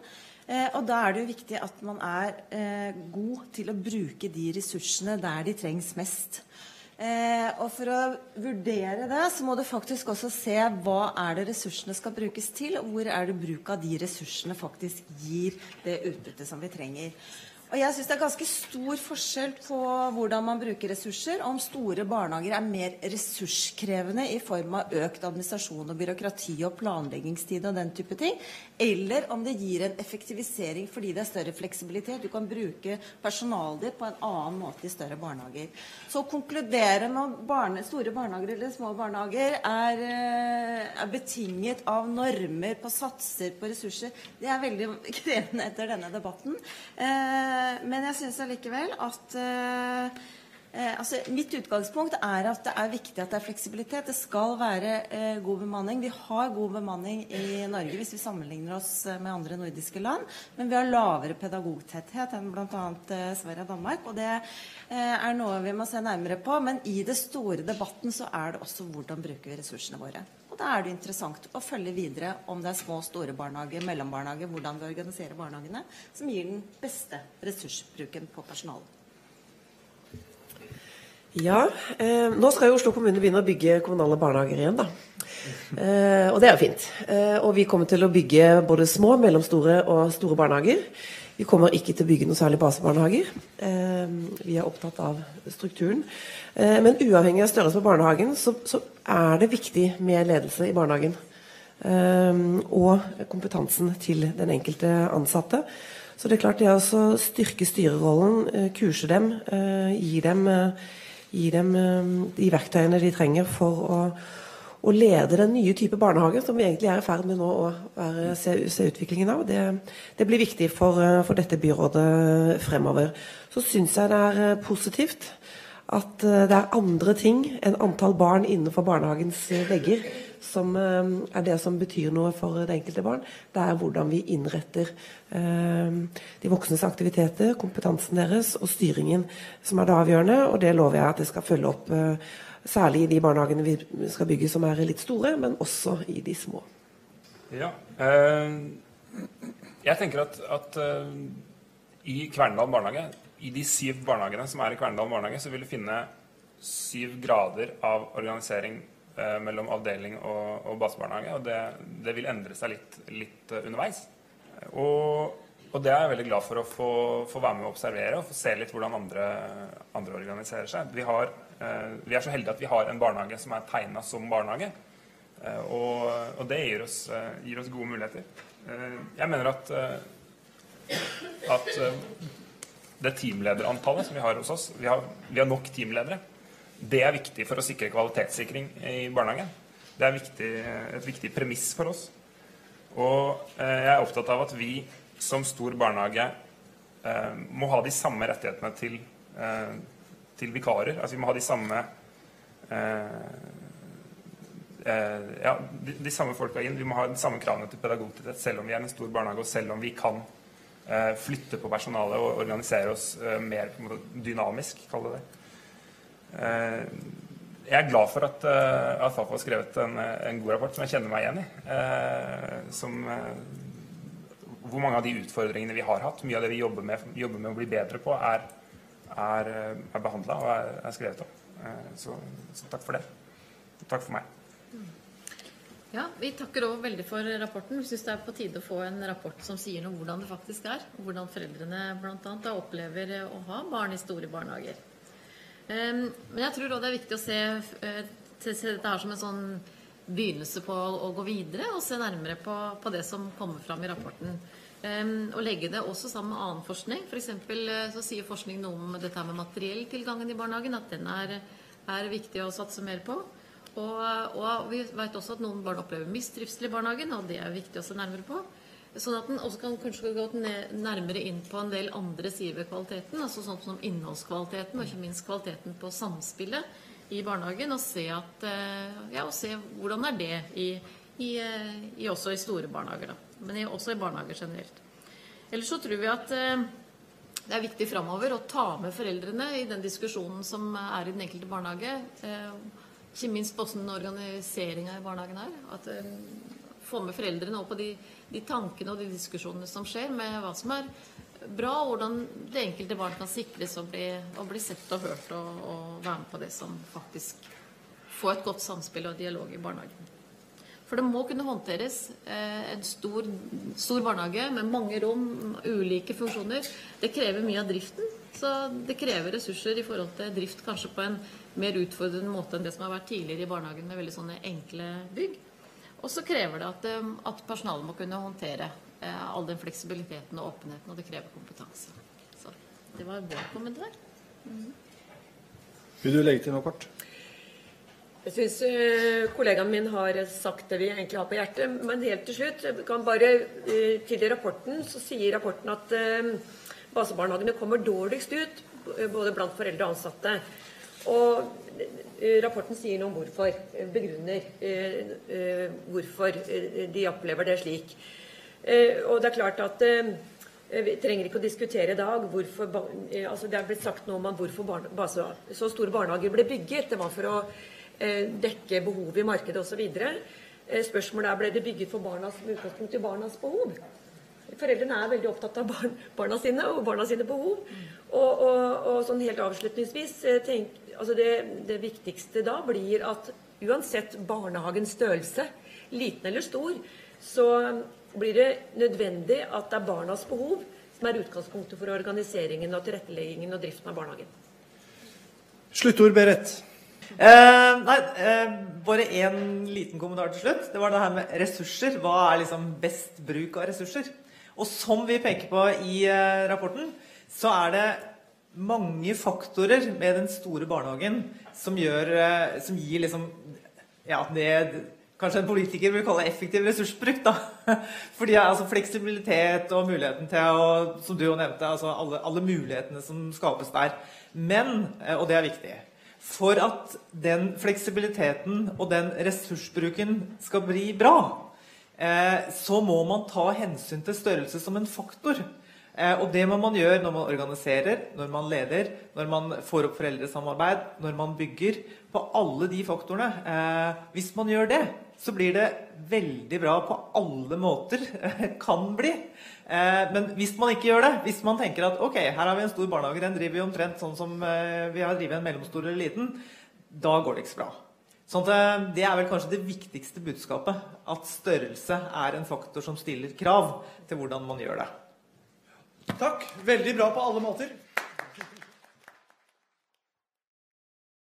Eh, og da er det jo viktig at man er eh, god til å bruke de ressursene der de trengs mest. Eh, og for å vurdere det, så må du faktisk også se hva er det ressursene skal brukes til, og hvor er det bruk av de ressursene faktisk gir det utbyttet som vi trenger. Og jeg synes Det er ganske stor forskjell på hvordan man bruker ressurser. Om store barnehager er mer ressurskrevende i form av økt administrasjon og byråkrati og planleggingstid og den type ting, eller om det gir en effektivisering fordi det er større fleksibilitet. Du kan bruke personalet ditt på en annen måte i større barnehager. Så å konkludere med barne, store barnehager eller små barnehager er, eh, er betinget av normer på satser på ressurser, det er veldig krevende etter denne debatten. Eh, men jeg syns allikevel at eh, Eh, altså, mitt utgangspunkt er at det er viktig at det er fleksibilitet. Det skal være eh, god bemanning. Vi har god bemanning i Norge hvis vi sammenligner oss eh, med andre nordiske land. Men vi har lavere pedagogtetthet enn bl.a. Eh, Sverige og Danmark. Og det eh, er noe vi må se nærmere på. Men i det store debatten så er det også hvordan bruker vi ressursene våre. Da er det interessant å følge videre om det er små og store barnehager, mellombarnehager, hvordan vi organiserer barnehagene, som gir den beste ressursbruken på personalet. Ja, eh, nå skal jo Oslo kommune begynne å bygge kommunale barnehager igjen, da. Eh, og det er jo fint. Eh, og vi kommer til å bygge både små, mellomstore og store barnehager. Vi kommer ikke til å bygge noe særlig basebarnehager. Eh, vi er opptatt av strukturen. Eh, men uavhengig av størrelse på barnehagen, så, er det viktig med ledelse i barnehagen. Eh, og kompetansen til den enkelte ansatte. Så det er klart det å styrke styrerollen, kurse dem, gi dem gi dem eh, de verktøyene de trenger for å, å lede den nye type barnehage som vi egentlig er i ferd med nå å være, se, se, utviklingen av. Det, det blir viktig for, eh, for, dette byrådet fremover. Så syns jeg det er eh, positivt at det er andre ting enn antall barn innenfor barnehagens vegger som eh, er det som betyr noe for det enkelte barn. Det er hvordan vi innretter eh, de voksnes aktiviteter, kompetansen deres og styringen som er det avgjørende. Og det lover jeg at jeg skal følge opp, eh, særlig i de barnehagene vi skal bygge som er litt store, men også i de små. Ja, jeg tenker at, at i Kverndal barnehage, i de syv barnehagene som er i Kverndal barnehage, så vil du finne syv grader av organisering eh, mellom avdeling og, og basebarnehage. Og det, det, vil endre seg litt, litt underveis. Og, og, det er jeg veldig glad for å få, få, være med og observere og få se litt hvordan andre, andre organiserer seg. Vi, har, eh, vi, er så heldige at vi har en barnehage som er tegna som barnehage. Eh, og, og, det gir oss, eh, gir oss, gode muligheter. Eh, jeg mener at, at det teamlederantallet som vi har hos oss Vi har, vi har nok teamledere. Det er viktig for å sikre kvalitetssikring i barnehagen. Det er viktig, et viktig premiss for oss. Og eh, jeg er opptatt av at vi som stor barnehage eh, må ha de samme rettighetene til, eh, til vikarer. Altså vi må ha de samme eh, eh, ja, de, de, samme folka inn. Vi må ha de samme kravene til pedagogtetthet selv om vi er en stor barnehage, og selv om vi kan eh, flytte på personalet og organisere oss mer dynamisk, kall det det. Jeg er glad for at, at Fafo har skrevet en, en, god rapport som jeg kjenner meg igjen i. Som, hvor mange av de utfordringene vi har hatt, mye av det vi jobber med, jobber med å bli bedre på, er, er, er behandla og er, er, skrevet om. Så, så, takk for det. Takk for meg. Ja, Vi takker òg veldig for rapporten. Vi syns det er på tide å få en rapport som sier noe om hvordan det faktisk er. Og hvordan foreldrene bl.a. opplever å ha barn i store barnehager. Men jeg tror òg det er viktig å se, eh, se dette her som en sånn begynnelse på å gå videre og se nærmere på, på det som kommer fram i rapporten. Um, og legge det også sammen med annen forskning. For eksempel, eh, så sier forskning noe om dette med materielltilgangen i barnehagen. At den er, er, viktig å satse mer på. Og, og vi vet også at noen barn opplever mistrivsel i barnehagen, og det er viktig å se nærmere på. Sånn at en også kan kanskje gå nærmere inn på en del andre sider ved kvaliteten. altså sånn som innholdskvaliteten, og ikke minst kvaliteten på samspillet i barnehagen. Og se, at, eh, ja, og se hvordan er det i, i, eh, i, også i store barnehager. Da. Men også i barnehager generelt. Ellers så tror vi at eh, det er viktig framover å ta med foreldrene i den diskusjonen som er i den enkelte barnehage. Ikke minst på hvordan organiseringa i barnehagen er. At få med foreldrene opp på de, de, tankene og de diskusjonene som skjer med hva som er bra, og hvordan det enkelte barn kan sikres å bli, å bli sett og hørt og, og være med på det som faktisk får et godt samspill og dialog i barnehagen. For det må kunne håndteres. Eh, en stor, stor barnehage med mange rom, ulike funksjoner. Det krever mye av driften. Så det krever ressurser i forhold til drift kanskje på en mer utfordrende måte enn det som har vært tidligere i barnehagen med veldig sånne enkle bygg. Og så krever det at, eh, at personalet må kunne håndtere eh, all den fleksibiliteten og åpenheten, og det krever kompetanse. Så det var vår kommentar. Mhm. Vil du legge til noe kort? Jeg syns kollegaen min har sagt det vi egentlig har på hjertet. Men helt til slutt kan bare eh, Til rapporten så sier rapporten at eh, basebarnehagene kommer dårligst ut eh, både blant foreldre og ansatte. Og eh, rapporten sier noe om hvorfor. eh, Begrunner eh, eh, hvorfor eh, de opplever det slik. Eh, Og det er klart at eh, vi trenger ikke å diskutere i dag hvorfor eh, altså Det er blitt sagt noe om hvorfor barne, så store barnehager ble bygget. Det var for å eh, dekke behovet i markedet osv. Eh, spørsmålet er ble det bygget for barnas, med utgangspunkt i barnas behov. Foreldrene er veldig opptatt av barn, barna sine og barna sine behov. Og, og, og sånn helt avslutningsvis eh, tenk, altså det, det viktigste da blir at uansett barnehagens størrelse, liten eller stor, så blir det nødvendig at det er barnas behov som er utgangspunktet for organiseringen og tilretteleggingen og driften av barnehagen. Sluttord, Berit. Eh, nei, eh, bare én liten kommentar til slutt. Det var det her med ressurser. Hva er liksom best bruk av ressurser? Og som vi peker på i eh, rapporten, så er det mange faktorer med den store barnehagen som, gjør, som gir liksom ja, det kanskje en politiker vil kalle effektiv ressursbruk. da. Fordi altså, Fleksibilitet og muligheten til å Som du jo nevnte, altså alle, alle mulighetene som skapes der. Men, og det er viktig For at den fleksibiliteten og den ressursbruken skal bli bra, eh, så må man ta hensyn til størrelse som en faktor. Eh, og det må man gjøre når man organiserer, når man leder, når man får opp foreldresamarbeid, når man bygger. På alle de faktorene. Eh, hvis man gjør det, så blir det veldig bra på alle måter. kan bli. Eh, men hvis man ikke gjør det, hvis man tenker at ok, her har vi en stor barnehage, den driver vi omtrent sånn som eh, vi har drevet en mellomstor eller liten, da går det ikke så bra. Sånn at eh, Det er vel kanskje det viktigste budskapet. At størrelse er en faktor som stiller krav til hvordan man gjør det. Takk. Veldig bra på alle måter.